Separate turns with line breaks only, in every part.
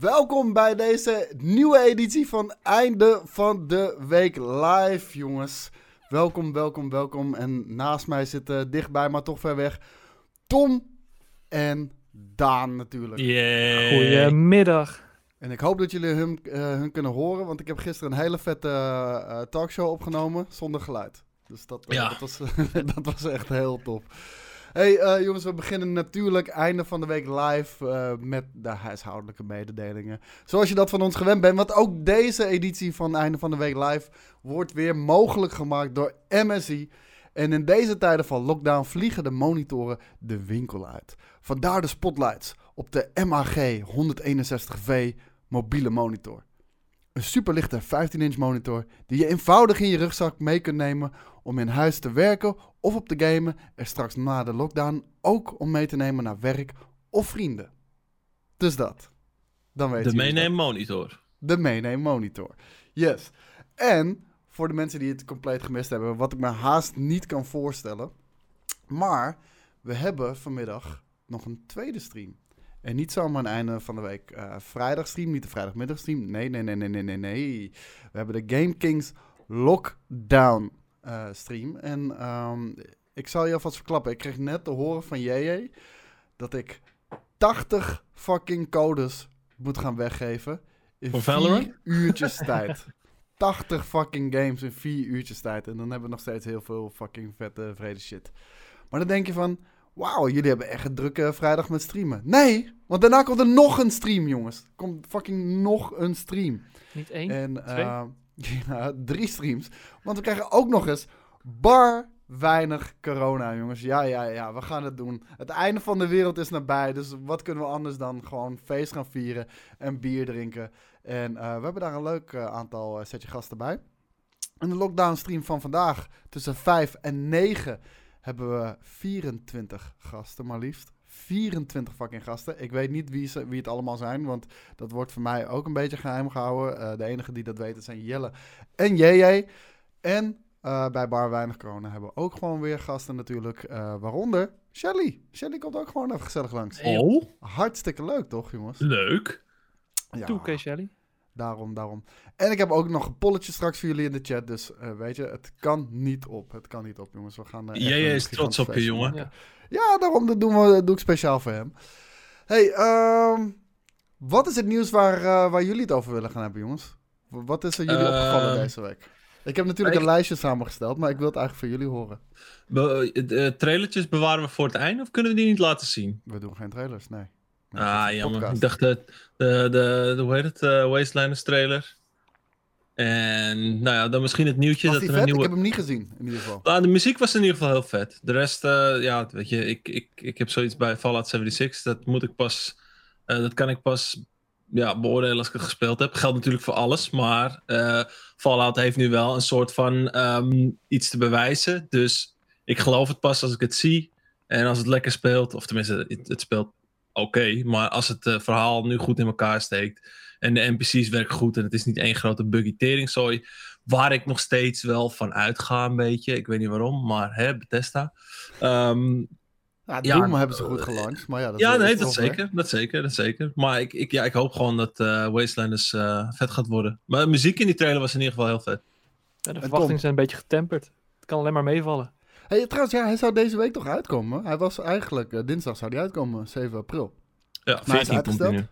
Welkom bij deze nieuwe editie van Einde van de Week Live, jongens. Welkom, welkom, welkom. En naast mij zitten dichtbij, maar toch ver weg, Tom en Daan natuurlijk.
Yeah.
Goedemiddag.
En ik hoop dat jullie hun, eh, hun kunnen horen, want ik heb gisteren een hele vette eh, talkshow opgenomen zonder geluid. Dus dat, eh,
Ja.
dat, was, dat was echt heel top. Hey eh, jongens, we beginnen natuurlijk einde van de week live eh, met de huishoudelijke mededelingen. Zoals je dat van ons gewend bent. Want ook deze editie van einde van de week live wordt weer mogelijk gemaakt door MSI. En in deze tijden van lockdown vliegen de monitoren de winkel uit. Vandaar de spotlights op de MAG 161V mobiele monitor. Een superlichte 15-inch monitor die je eenvoudig in je rugzak mee kunt nemen om in huis te werken of op te gamen. En straks na de lockdown ook om mee te nemen naar werk of vrienden. Dus dat. Dan weet
De
je
meeneem monitor.
de meeneem monitor. Yes. En voor de mensen die het compleet gemist hebben, wat ik me haast niet kan voorstellen. Maar we hebben vanmiddag nog een tweede stream. En niet zomaar een einde van de week eh vrijdagstream, niet de vrijdagmiddagstream. Nee, nee, nee, nee, nee, nee, nee. We hebben de Game Kings Lockdown eh, stream. En ehm, ik zal je alvast verklappen. Ik kreeg net te horen van JJ dat ik 80 fucking codes moet gaan weggeven. In
Voor
vier
Valorant?
uurtjes tijd. 80 fucking games in vier uurtjes tijd. En dan hebben we nog steeds heel veel fucking vette vrede shit. Maar dan denk je van... Wauw, jullie hebben echt een drukke vrijdag met streamen. Nee, want daarna komt er nog een stream, jongens. Er komt fucking nog een stream.
Niet één.
En
Twee?
eh, ja, drie streams. Want we krijgen ook nog eens bar weinig corona, jongens. Ja, ja, ja, we gaan het doen. Het einde van de wereld is nabij. Dus wat kunnen we anders dan gewoon feest gaan vieren en bier drinken. En eh, we hebben daar een leuk eh, aantal eh, setje gasten bij. In de lockdown stream van vandaag tussen 5 en 9 hebben we 24 gasten maar liefst. 24 fucking gasten. Ik weet niet wie, ze, wie het allemaal zijn, want dat wordt voor mij ook een beetje geheim gehouden. Eh, de enige die dat weten zijn Jelle en JJ. En eh, bij Bar Weinig Corona hebben we ook gewoon weer gasten natuurlijk. eh, waaronder Shelly. Shelly komt ook gewoon even gezellig langs.
Oh,
Hartstikke leuk toch, jongens?
leuk.
Ja,
Toe, Kees Shelley.
daarom, daarom. En ik heb ook nog een polletje straks voor jullie in de chat. Dus eh, weet je, het kan niet op. Het kan niet op, jongens. We gaan eh, echt
Jij is trots op je, jongen.
maken. Ja, daarom dat doen we, dat doe ik speciaal voor hem. Hey, ehm, wat is het nieuws waar, eh, waar jullie het over willen gaan hebben, jongens? Wat is er jullie
Eh,
opgevallen deze week? Ik heb natuurlijk
ik-
een lijstje samengesteld, maar ik wil het eigenlijk van jullie horen.
Be de trailertjes bewaren we voor het einde of kunnen we die niet laten zien?
We doen geen trailers, nee.
Ah, jammer. Ik dacht de, de, de, de hoe heet het, eh, Wastelanders trailer. En nou ja, dan misschien het nieuwtje
Was
dat er
vet?
een
Ik
nieuwe...
heb hem niet gezien, in ieder geval.
Ah, de muziek was in ieder geval heel vet. De rest, eh, ja, weet je, ik, ik, ik heb zoiets bij Fallout 76. Dat moet ik pas, eh, dat kan ik pas ja, beoordelen als ik het gespeeld heb. Geldt natuurlijk voor alles, maar eh, Fallout heeft nu wel een soort van ehm, iets te bewijzen. Dus ik geloof het pas als ik het zie. En als het lekker speelt, of tenminste, het, het speelt oké. maar als het verhaal nu goed in elkaar steekt en de NPC's werken goed en het is niet één grote buggy teringzooi, waar ik nog steeds wel van uitga een beetje. Ik weet niet waarom, maar hè, Bethesda. Ehm,
Ja,
Ja,
Doom hebben ze goed gelanceerd, maar ja, dat
ja, nee, dat zeker, dat zeker, dat zeker. Maar ik, ik, ja, ik hoop gewoon dat eh Wastelanders eh, vet gaat worden. Maar de muziek in die trailer was in ieder geval heel vet.
Ja, de verwachtingen zijn een beetje getemperd. Het kan alleen maar meevallen.
Hey, trouwens, ja, hij zou deze week toch uitkomen? Hij was eigenlijk, eh, dinsdag zou hij uitkomen, 7 april.
Ja,
Maar hij is
14 komt hij.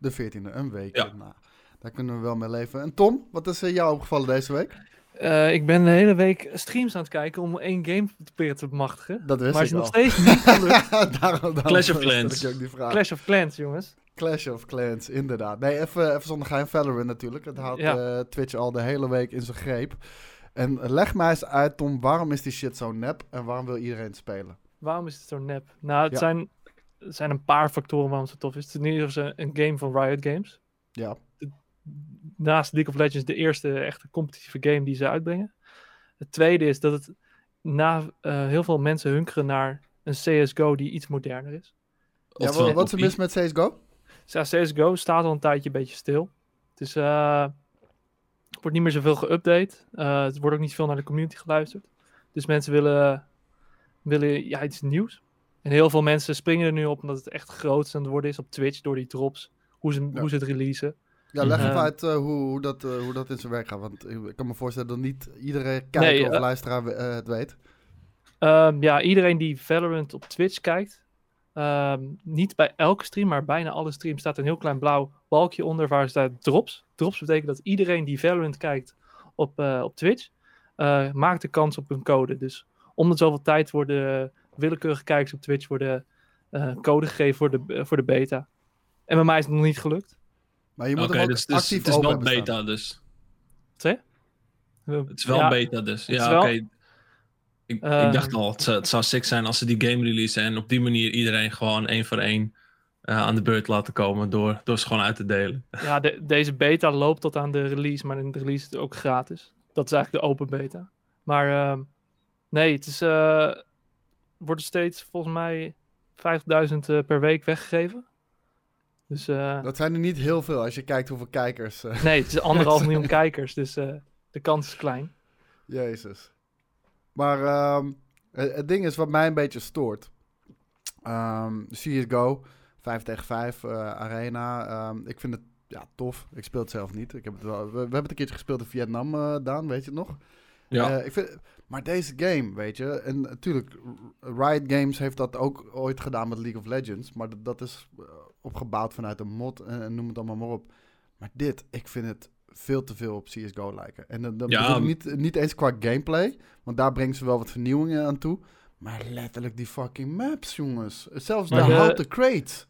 De 14e, een week.
Ja.
Nou, daar kunnen we wel mee leven. En Tom, wat is eh, jou opgevallen deze week?
Eh, ik ben de hele week streams aan het kijken om één game te proberen te bemachtigen.
Dat wist
maar
ik
is nog steeds niet gelukt.
daarom, daarom
Clash of
ik
Clans.
je ook die vraag.
Clash of Clans, jongens.
Clash of Clans, inderdaad. Nee, even, even zonder geheim. Valorant natuurlijk. Het houdt
Ja.
eh, Twitch al de hele week in zijn greep. En leg mij eens uit, Tom, waarom is die shit zo nep en waarom wil iedereen het spelen?
Waarom is het zo nep? Nou, het,
Ja.
zijn, het zijn een paar factoren waarom het zo tof is. Het is in ieder geval een- een game van Riot Games.
Ja,
Naast League of Legends de eerste echte competitieve game die ze uitbrengen. Het tweede is dat het na eh, heel veel mensen hunkeren naar een CSGO die iets moderner is.
ja wat, wat is er mis met CSGO?
Ja, CSGO staat al een tijdje een beetje stil. Het is, eh, er wordt niet meer zoveel geüpdate. Eh het wordt ook niet veel naar de community geluisterd. Dus mensen willen, willen ja, iets nieuws. En heel veel mensen springen er nu op omdat het echt groot aan het worden is op Twitch door die drops. hoe ze,
Ja.
hoe ze het releasen.
Ja, leg
Mhm.
even uit eh, hoe, hoe, dat, eh, hoe dat in zijn werk gaat. Want ik kan me voorstellen dat niet iedere kijker
Nee,
of
eh,
luisteraar het weet.
Ehm, ja, iedereen die Valorant op Twitch kijkt, ehm, niet bij elke stream, maar bijna alle streams staat een heel klein blauw balkje onder waar staat drops. Drops betekent dat iedereen die Valorant kijkt op, eh, op Twitch, eh, maakt de kans op een code. Dus om de zoveel tijd worden willekeurige kijkers op Twitch worden eh, code gegeven voor de, eh, voor de beta. En bij mij is het nog niet gelukt.
Maar je moet hem ook
dus, dus
actief
het is
open
wel
staan.
beta dus.
Wat?
Het is wel
Ja,
beta dus. Ja, oké. Ik,
Ehm.
ik dacht al, het zou, het zou sick zijn als ze die game releasen en op die manier iedereen gewoon één voor één eh, aan de beurt laten komen door, door ze gewoon uit te delen.
Ja, de- deze beta loopt tot aan de release, maar in de release is het ook gratis. Dat is eigenlijk de open beta. Maar ehm, nee, het is, wordt er steeds volgens mij 50.000 eh, per week weggegeven. Dus eh,
Dat zijn er niet heel veel als je kijkt hoeveel kijkers. eh,
nee, het is anderhalf miljoen kijkers, dus de kans is klein.
Jezus. Maar ehm, het, het ding is wat mij een beetje stoort. Ehm CSGO, 5 tegen 5 eh, arena. Ehm, ik vind het ja, tof. Ik speel het zelf niet. Ik heb het wel, we, we hebben het een keertje gespeeld in Vietnam, Daan, weet je het nog?
Ja,
Eh, ik vind, maar deze game, weet je, en natuurlijk, Riot Games heeft dat ook ooit gedaan met League of Legends, maar dat, dat is eh, opgebouwd vanuit een mod en, en noem het allemaal maar op. Maar dit, ik vind het veel te veel op CSGO lijken. En dan, dan
Ja,
bedoel ik
m-
niet, niet eens qua gameplay, want daar brengen ze wel wat vernieuwingen aan toe. Maar letterlijk die fucking maps, jongens. Zelfs
Maar
de houten crates.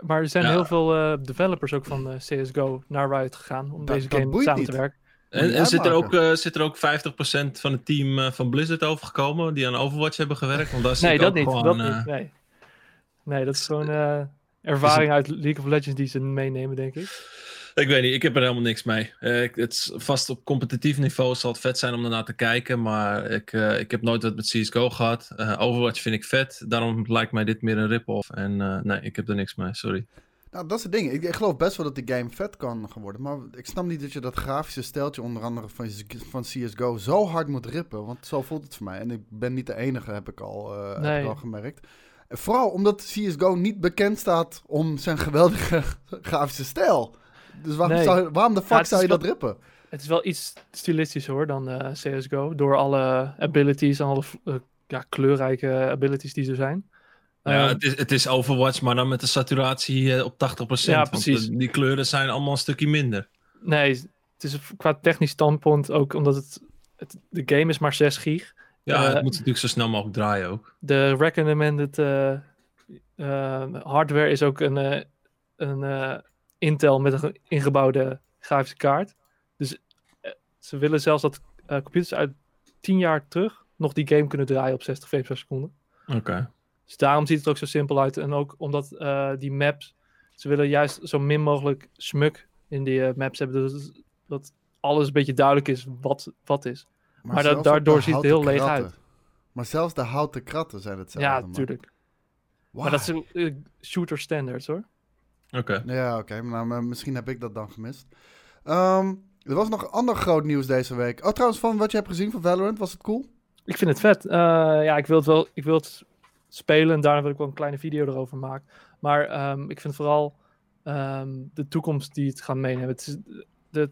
Maar er zijn
Ja.
heel veel eh, developers ook van eh, CSGO naar Riot gegaan om
Dat-
deze
dat
game samen
niet.
te werken.
En, zit, er ook, eh, zit er ook 50% van het team eh, van Blizzard overgekomen die aan Overwatch hebben gewerkt? Want daar zit
Nee, dat niet.
gewoon,
dat
eh,
niet. Nee. nee, dat is gewoon eh, ervaring uit League of Legends die ze meenemen, denk ik.
Ik weet niet, ik heb er helemaal niks mee. Eh, ik- het is vast op competitief niveau zal het vet zijn om daarna te kijken, maar ik, eh, ik heb nooit wat met CSGO gehad. Eh, Overwatch vind ik vet, daarom lijkt mij dit meer een rip-off. En eh, nee, ik heb er niks mee, sorry.
Nou, dat is het ding. Ik, ik geloof best wel dat die game vet kan gaan worden. Maar ik snap niet dat je dat grafische steltje, onder andere van, van CSGO, zo hard moet rippen. Want zo voelt het voor mij. En ik ben niet de enige, heb ik al, eh, heb
Nee.
ik al gemerkt. Vooral omdat CSGO niet bekend staat om zijn geweldige grafische stijl. Dus waarom,
Nee.
zou, waarom de fuck zou je dat rippen?
Het is wel iets stilistischer hoor dan eh, CSGO. Door alle abilities en alle eh, ja, kleurrijke abilities die er zijn.
Nou ja, het, is, het is Overwatch, maar dan met de saturatie eh, op 80%.
Ja, precies.
eh, die kleuren zijn allemaal een stukje minder.
nee, het is qua technisch standpunt ook omdat het, het de game is maar 6 gig.
Ja,
Eh,
het moet natuurlijk zo snel mogelijk draaien ook.
De recommended eh, hardware is ook een, een Intel met een ingebouwde grafische kaart. Dus ze willen zelfs dat computers uit 10 jaar terug nog die game kunnen draaien op 60 frames per seconde.
Oké.
Dus daarom ziet het ook zo simpel uit. En ook omdat eh, die maps, ze willen juist zo min mogelijk smuk in die eh, maps hebben. Dus dat alles een beetje duidelijk is wat wat is. Maar daardoor ziet het heel leeg uit.
Maar zelfs de houten kratten zijn hetzelfde.
ja, natuurlijk. Maar dat is eh, shooter standards hoor.
Oké.
Ja, oké. maar nou, misschien heb ik dat dan gemist. Ehm, er was nog ander groot nieuws deze week. Oh, trouwens, van wat je hebt gezien van Valorant, was het cool?
Ik vind het vet. Eh, ja, ik wil het wel ik wil het spelen en daarna wil ik wel een kleine video erover maken. Maar ehm, ik vind vooral ehm, de toekomst die het gaan meenemen. Het is, de,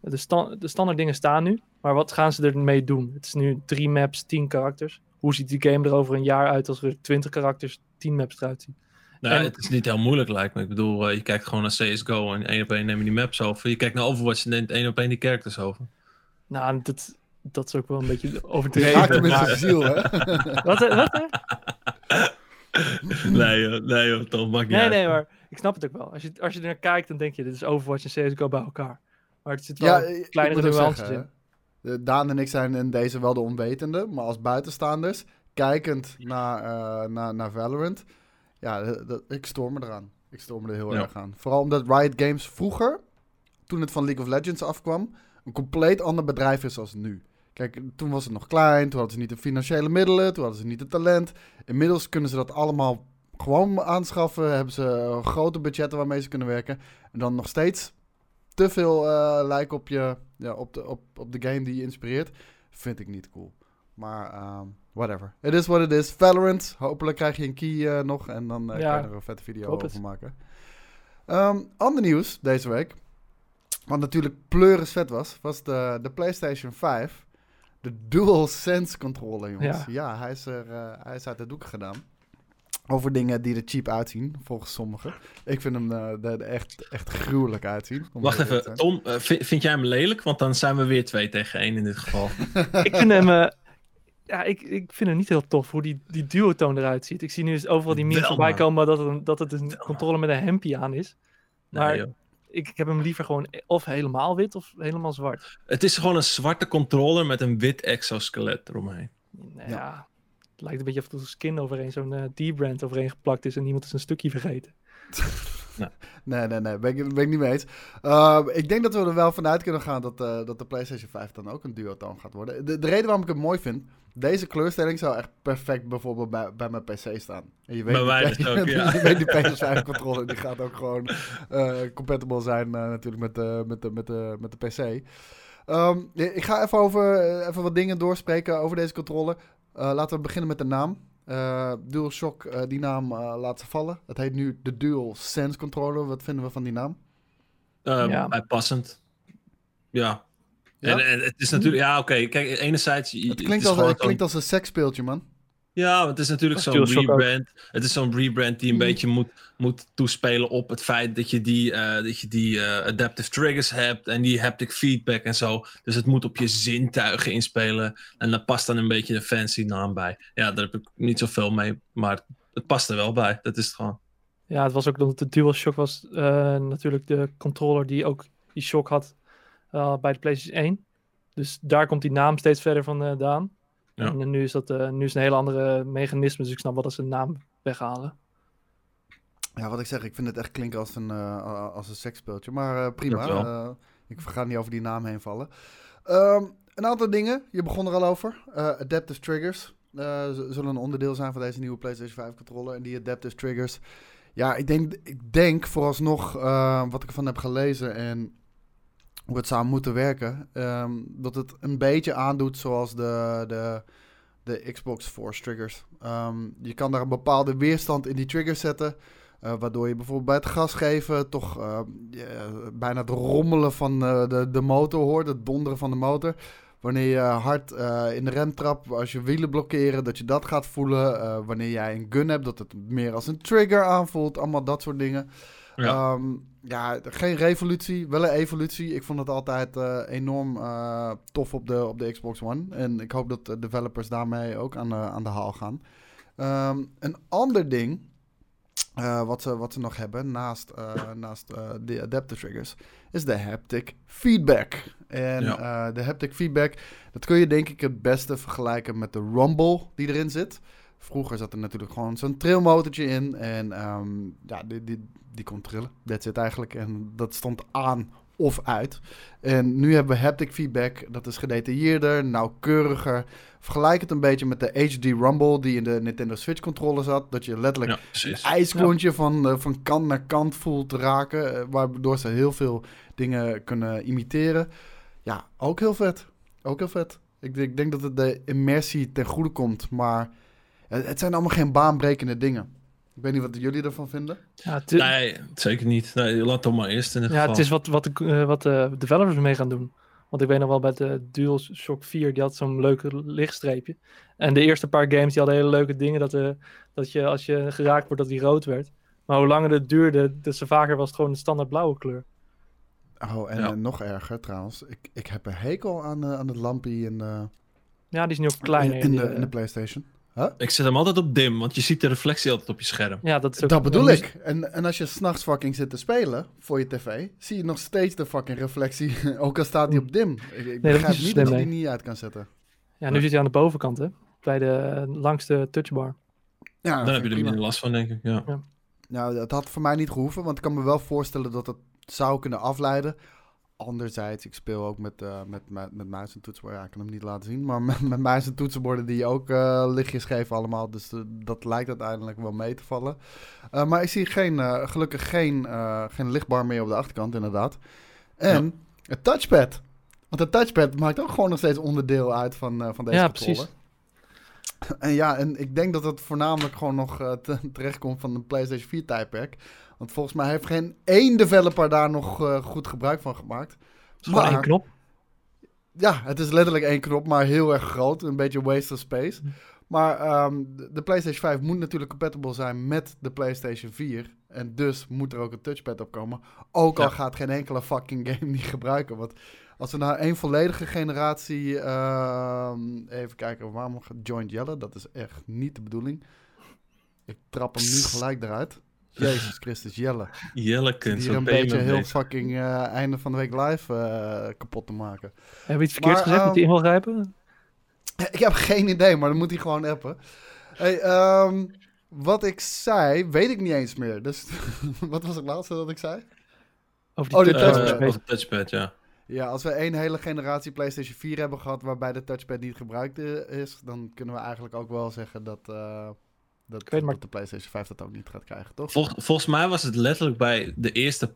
de, sta- de standaard dingen staan nu, maar wat gaan ze ermee doen? Het is nu drie maps, tien karakters. Hoe ziet die game er over een jaar uit als er twintig karakters, tien maps eruit zien?
Nou,
En-
het is niet heel moeilijk lijkt me. Ik bedoel, eh, je kijkt gewoon naar CSGO en één op één neem je die maps over. Je kijkt naar Overwatch en neemt één op één die characters over.
Nou, dat, dat is ook wel een beetje
Je
overdreven.
raakt hem in
maar-
zijn ziel, hè?
Wat, wat, hè?
nee, joh, nee, joh, Tom, maakt niet
Nee,
uit.
nee, maar ik snap het ook wel. Als je, als je er naar kijkt, dan denk je, dit is Overwatch en CSGO bij elkaar. Maar het zit wel
ja,
kleinere nuances
de- Daan en ik zijn in deze wel de onwetende, maar als buitenstaanders, kijkend naar, eh, naar, naar Valorant, ja, dat- ik stoor me eraan. Ik stoor me er heel
Ja.
erg aan. Vooral omdat Riot Games vroeger, toen het van League of Legends afkwam, een compleet ander bedrijf is als nu. Kijk, toen was het nog klein, toen hadden ze niet de financiële middelen, toen hadden ze niet het talent. Inmiddels kunnen ze dat allemaal gewoon aanschaffen, hebben ze eh, grote budgetten waarmee ze kunnen werken. En dan nog steeds te veel eh, lijken op, je, ja, op, de, op, op de game die je inspireert, vind ik niet cool. Maar ehm, whatever. It is what it is. Valorant. Hopelijk krijg je een key eh, nog en dan
Ja,
kan je er een vette video over
het.
maken. Ehm, ander nieuws deze week. Wat natuurlijk pleuris vet was, was de, de PlayStation 5. De DualSense controller, jongens. Ja,
Ja.
hij, is er, eh, hij is uit de doeken gedaan. Over dingen die er cheap uitzien, volgens sommigen. Ik vind hem eh, er echt, echt gruwelijk uitzien.
Wacht even. Tom, eh, vind, vind jij hem lelijk? Want dan zijn we weer 2 tegen 1 in dit geval.
ik vind hem... eh, ja, ik, ik vind hem niet heel tof hoe die, die duotoon eruit ziet. Ik zie nu overal die memes voorbij komen dat het een, dat het een controller met een hempje aan is. Maar
Nee.
Ik, ik heb hem liever gewoon of helemaal wit of helemaal zwart.
Het is gewoon een zwarte controller met een wit exoskelet eromheen.
Nou ja. het lijkt een beetje of er een skin overheen, zo'n eh, D-brand overheen geplakt is en iemand is een stukje vergeten.
Nee, nee, nee, ben ik, ben ik niet mee eens. Uh, ik denk dat we er wel vanuit kunnen gaan dat, uh, dat de PlayStation 5 dan ook een duotoon gaat worden. De, de reden waarom ik het mooi vind, deze kleurstelling zou echt perfect bijvoorbeeld bij, bij mijn PC staan. En je weet die,
dus ook, ja.
je weet die PS5 controller, die gaat ook gewoon uh, compatible zijn natuurlijk met de, met de, met de, met de PC. Um, ik ga even, over, even wat dingen doorspreken over deze controller. Laten we beginnen met de naam. Uh, DualShock, uh, die naam uh, laat ze vallen. Het heet nu de DualSense controller. Wat vinden we van die naam?
ja. Bijpassend. Ja. ja? En, en, het is natuurlijk... Ja, oké. Okay. Kijk, enerzijds...
Het klinkt, het als, het klinkt als een seksspeeltje, man.
Ja, het is natuurlijk zo'n rebrand. Het is zo'n rebrand die een mm. beetje moet, moet toespelen op het feit dat je die, uh, dat je die uh, adaptive triggers hebt en die haptic feedback en zo. Dus het moet op je zintuigen inspelen. En daar past dan een beetje een fancy naam bij. Ja, daar heb ik niet zoveel mee, maar het past er wel bij. Dat is het gewoon.
Ja, het was ook dat de DualShock was uh, natuurlijk de controller die ook die shock had bij de PlayStation 1. Dus daar komt die naam steeds verder vandaan. Ja. En nu is dat uh, nu is een hele andere mechanisme, dus ik snap wel dat ze een naam weghalen.
Ja, wat ik zeg, ik vind het echt klinken als een, uh, als een seksspeeltje. Maar uh, prima, uh, ik ga niet over die naam heen vallen. Um, een aantal dingen, je begon er al over. adaptive triggers zullen een onderdeel zijn van deze nieuwe PlayStation 5 controller. En die adaptive triggers, ja, ik denk, ik denk vooralsnog wat ik ervan heb gelezen en hoe het zou moeten werken, um, dat het een beetje aandoet zoals de, de, de Xbox Force triggers. Um, je kan daar een bepaalde weerstand in die triggers zetten, uh, waardoor je bijvoorbeeld bij het gas geven toch uh, yeah, bijna het rommelen van de, de motor hoort, het donderen van de motor. Wanneer je hard in de rem trapt, als je wielen blokkeren, dat je dat gaat voelen. Wanneer jij een gun hebt, dat het meer als een trigger aanvoelt. Allemaal dat soort dingen. Ja. Um, ja, geen revolutie, wel een evolutie. Ik vond het altijd uh, enorm uh, tof op de, op de Xbox One. En ik hoop dat de developers daarmee ook aan de, aan de haal gaan. Um, een ander ding uh, wat, ze, wat ze nog hebben naast, naast de adaptive triggers is de haptic feedback. En ja. de haptic feedback, dat kun je denk ik het beste vergelijken met de rumble die erin zit. Vroeger zat er natuurlijk gewoon zo'n trillmotortje in. En um, ja, die, die, die kon trillen. Dat zit eigenlijk. En dat stond aan of uit. En nu hebben we haptic feedback. Dat is gedetailleerder, nauwkeuriger. Vergelijk het een beetje met de HD Rumble die in de Nintendo Switch controller zat. Dat je letterlijk
ja,
een ijsklontje ja. van, uh, van kant naar kant voelt raken. Uh, waardoor ze heel veel dingen kunnen imiteren. Ja, ook heel vet. Ook heel vet. Ik, ik denk dat het de immersie ten goede komt. Maar het zijn allemaal geen baanbrekende dingen. Ik weet niet wat jullie ervan vinden.
Ja, nee, zeker niet. Nee, laat toch maar eerst in het
Ja,
geval.
het is wat, wat, de, uh, wat de developers mee gaan doen. Want ik weet nog wel bij de DualShock 4, die had zo'n leuke lichtstreepje. En de eerste paar games die hadden hele leuke dingen. Dat, uh, dat je als je geraakt wordt, dat die rood werd. Maar hoe langer het duurde, des te vaker was het gewoon een standaard blauwe kleur.
Oh, en ja. uh, nog erger trouwens. Ik, ik heb een hekel aan, uh, aan het lampje in,
ja, die is nu ook kleiner.
In, in, de, in de PlayStation. Huh?
Ik zet hem altijd op dim, want je ziet de reflectie altijd op je scherm.
Ja, dat, is ook
dat bedoel ik. En, en als je s'nachts fucking zit te spelen voor je tv, zie je nog steeds de fucking reflectie, ook al staat die op dim. Ik, ik nee, begrijp niet dat je die niet uit kan zetten.
Ja, nu ja. zit hij aan de bovenkant, hè? Bij de langste touchbar.
Ja, dan heb je er minder last van, denk ik. Ja. ja.
Nou, dat had voor mij niet gehoeven, want ik kan me wel voorstellen dat het zou kunnen afleiden. Anderzijds, ik speel ook met, uh, met, met, met muis en toetsenborden. Ja, ik kan hem niet laten zien. Maar met, met muis en toetsenborden die ook uh, lichtjes geven allemaal. Dus uh, dat lijkt uiteindelijk wel mee te vallen. maar ik zie geen, gelukkig geen, geen lichtbar meer op de achterkant, inderdaad. En ja. het touchpad. Want het touchpad maakt ook gewoon nog steeds onderdeel uit van, van deze
ja,
controller.
Precies.
En ja, en ik denk dat het voornamelijk gewoon nog uh, terechtkomt van de PlayStation 4 tijdperk. Want volgens mij heeft geen één developer daar nog uh, goed gebruik van gemaakt.
Maar één knop.
Ja, het is letterlijk één knop, maar heel erg groot. Een beetje waste of space. Hm. Maar um, de PlayStation 5 moet natuurlijk compatible zijn met de PlayStation 4. En dus moet er ook een touchpad op komen. Ook al gaat geen enkele fucking game die gebruiken. Want als we naar één volledige generatie. Uh, even kijken, waarom joint Jelle? Dat is echt niet de bedoeling. Ik trap hem nu gelijk eruit. Jezus Christus, Jelle.
Jelle kunt
Hier een beetje heel fucking uh, einde van de week live uh, kapot te maken.
Heb je iets verkeerd gezegd? Moet hij um, ingrijpen?
Ik heb geen idee, maar dan moet hij gewoon appen. Hey, um, wat ik zei, weet ik niet eens meer. Dus wat was het laatste dat ik zei?
Over, die oh, de
touchpad. Uh, touchpad, ja.
Ja, als we één hele generatie PlayStation 4 hebben gehad waarbij de touchpad niet gebruikt is, dan kunnen we eigenlijk ook wel zeggen dat, uh, dat,
weet, maar...
dat, de PlayStation 5 dat ook niet gaat krijgen, toch?
Vol, volgens mij was het letterlijk bij de eerste,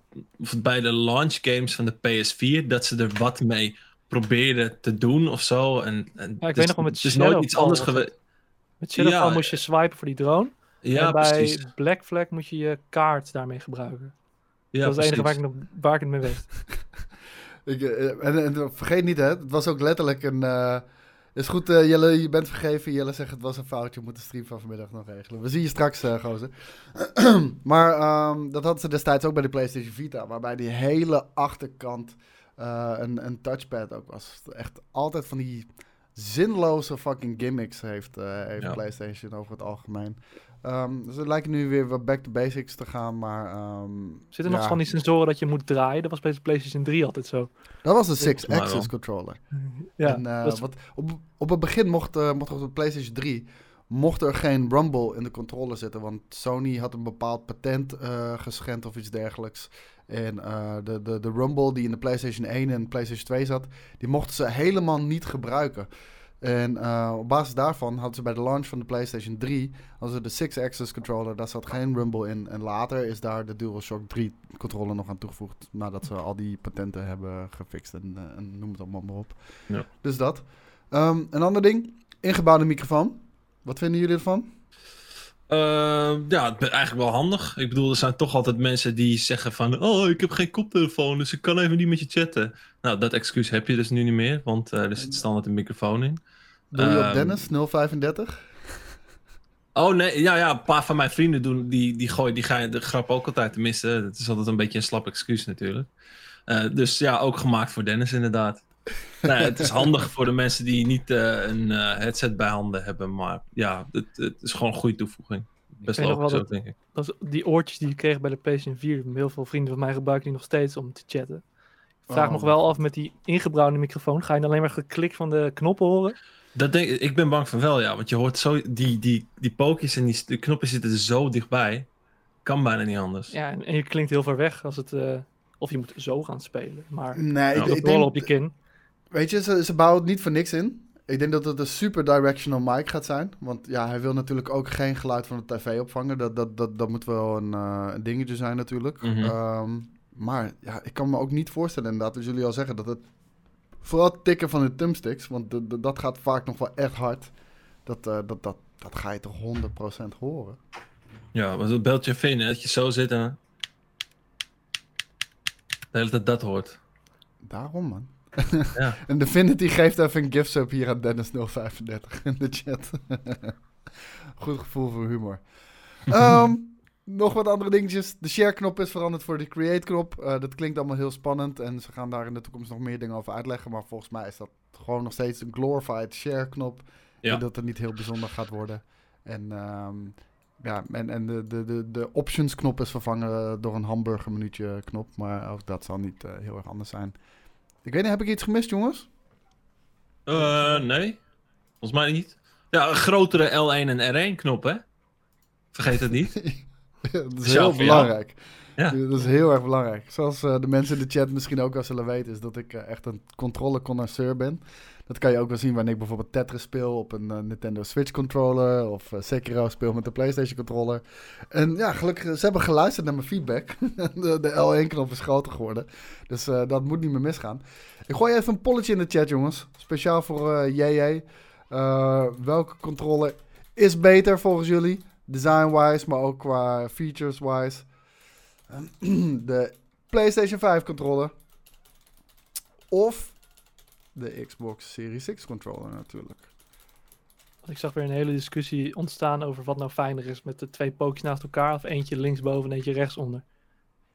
bij de launch games van de PS4, dat ze er wat mee probeerden te doen of zo. En, en
ja, ik weet nog wel met dus nooit iets anders geweest. Met Shadowfall ja, moest je swipen voor die drone. Ja, en bij precies. Black Flag moet je je kaart daarmee gebruiken. Ja, dat is het enige waar ik, nog, waar ik het mee weet.
ik, uh, en, en, vergeet niet, hè, het was ook letterlijk een... Uh, is goed, uh, Jelle, je bent vergeven. Jelle zegt het was een foutje. We moeten de stream van vanmiddag nog regelen. We zien je straks, uh, gozer. maar um, dat hadden ze destijds ook bij de PlayStation Vita. Waarbij die hele achterkant uh, een, een touchpad ook was. Echt altijd van die zinloze fucking gimmicks heeft, heeft ja. PlayStation over het algemeen. Um, dus het lijkt nu weer wat back to basics te gaan, maar... Um,
Zit er nog van die sensoren dat je moet draaien? Dat was bij de PlayStation 3 altijd zo.
Dat was de 6-axis controller. Ja, en, uh, wat, op, op het begin mocht, uh, mocht op de PlayStation 3 mocht er geen rumble in de controller zitten, want Sony had een bepaald patent uh, geschend of iets dergelijks. En de, de, de rumble die in de PlayStation 1 en PlayStation 2 zat, die mochten ze helemaal niet gebruiken. En uh, op basis daarvan hadden ze bij de launch van de PlayStation 3 hadden ze de 6-axis controller. Daar zat geen rumble in. En later is daar de DualShock 3 controller nog aan toegevoegd. Nadat ze al die patenten hebben gefixt en, uh, en noem het allemaal maar op. Ja. Dus dat. Um, een ander ding. Ingebouwde microfoon. Wat vinden jullie ervan?
Uh, ja, eigenlijk wel handig. Ik bedoel, er zijn toch altijd mensen die zeggen van... Oh, ik heb geen koptelefoon, dus ik kan even niet met je chatten. Nou, dat excuus heb je dus nu niet meer, want uh, er zit standaard een microfoon in.
Doe je op ehm, Dennis 035?
Oh nee, ja, ja, een paar van mijn vrienden doen, die, die gooien die gaan de grap ook altijd. Tenminste, het is altijd een beetje een slap excuus natuurlijk. Uh, dus ja, ook gemaakt voor Dennis inderdaad. nee, het is handig voor de mensen die niet uh, een uh, headset bij handen hebben. Maar ja, het, het is gewoon een goede toevoeging. Best logisch ook, denk ik.
Dat die oortjes die je kreeg bij de PlayStation 4. Heel veel vrienden van mij gebruiken die nog steeds om te chatten. Ik vraag oh. nog wel af met die ingebouwde microfoon. Ga je dan alleen maar geklik van de knoppen horen?
Dat denk, ik ben bang van wel, ja. Want je hoort zo... Die, die, die pookjes en die de knoppen zitten er zo dichtbij. Kan bijna niet anders.
Ja, en, je klinkt heel ver weg als het... Uh, of je moet zo gaan spelen. Maar
nee,
ik, ik denk, op je kin.
Weet je, ze, ze bouwen het niet voor niks in. Ik denk dat het een super directional mic gaat zijn. Want ja, hij wil natuurlijk ook geen geluid van de tv opvangen. Dat, dat, dat, dat moet wel een, uh, een dingetje zijn natuurlijk. Mm -hmm. um, maar ja, ik kan me ook niet voorstellen inderdaad, als jullie al zeggen, dat het Vooral tikken van de thumbsticks, want dat gaat vaak nog wel echt hard. Dat, uh, dat, dat, dat ga je toch 100% horen.
Ja, maar dat beltje je dat je zo zit en... De hele tijd dat hoort.
Daarom, man. Ja. en Divinity geeft even een gift sub hier aan Dennis035 in de chat. Goed gevoel voor humor. um, nog wat andere dingetjes. De share-knop is veranderd voor de create-knop. Uh, dat klinkt allemaal heel spannend. En ze gaan daar in de toekomst nog meer dingen over uitleggen. Maar volgens mij is dat gewoon nog steeds een glorified share-knop. Ja. dat het niet heel bijzonder gaat worden. En, um, ja, en, en de, de, de, de options-knop is vervangen door een hamburger-minuutje-knop. Maar ook dat zal niet uh, heel erg anders zijn. Ik weet niet, heb ik iets gemist, jongens?
Uh, nee. Volgens mij niet. Ja, een grotere L1 en R1-knop, hè? Vergeet het niet.
dat is heel belangrijk. Ja. Dat is heel erg belangrijk. Zoals uh, de mensen in de chat misschien ook wel zullen weten, is dat ik uh, echt een controller-connoisseur ben. Dat kan je ook wel zien wanneer ik bijvoorbeeld Tetris speel op een uh, Nintendo Switch controller. Of Sekiro speel met de PlayStation controller. En ja, gelukkig, ze hebben geluisterd naar mijn feedback. de, de L1-knop is groter geworden. Dus dat moet niet meer misgaan. Ik gooi even een polletje in de chat, jongens. Speciaal voor JJ. Eh, welke controller is beter volgens jullie? Design-wise, maar ook qua features-wise. de PlayStation 5 controller. Of de Xbox Series X controller natuurlijk.
Ik zag weer een hele discussie ontstaan over wat nou fijner is met de twee pookjes naast elkaar. Of eentje linksboven en eentje rechtsonder.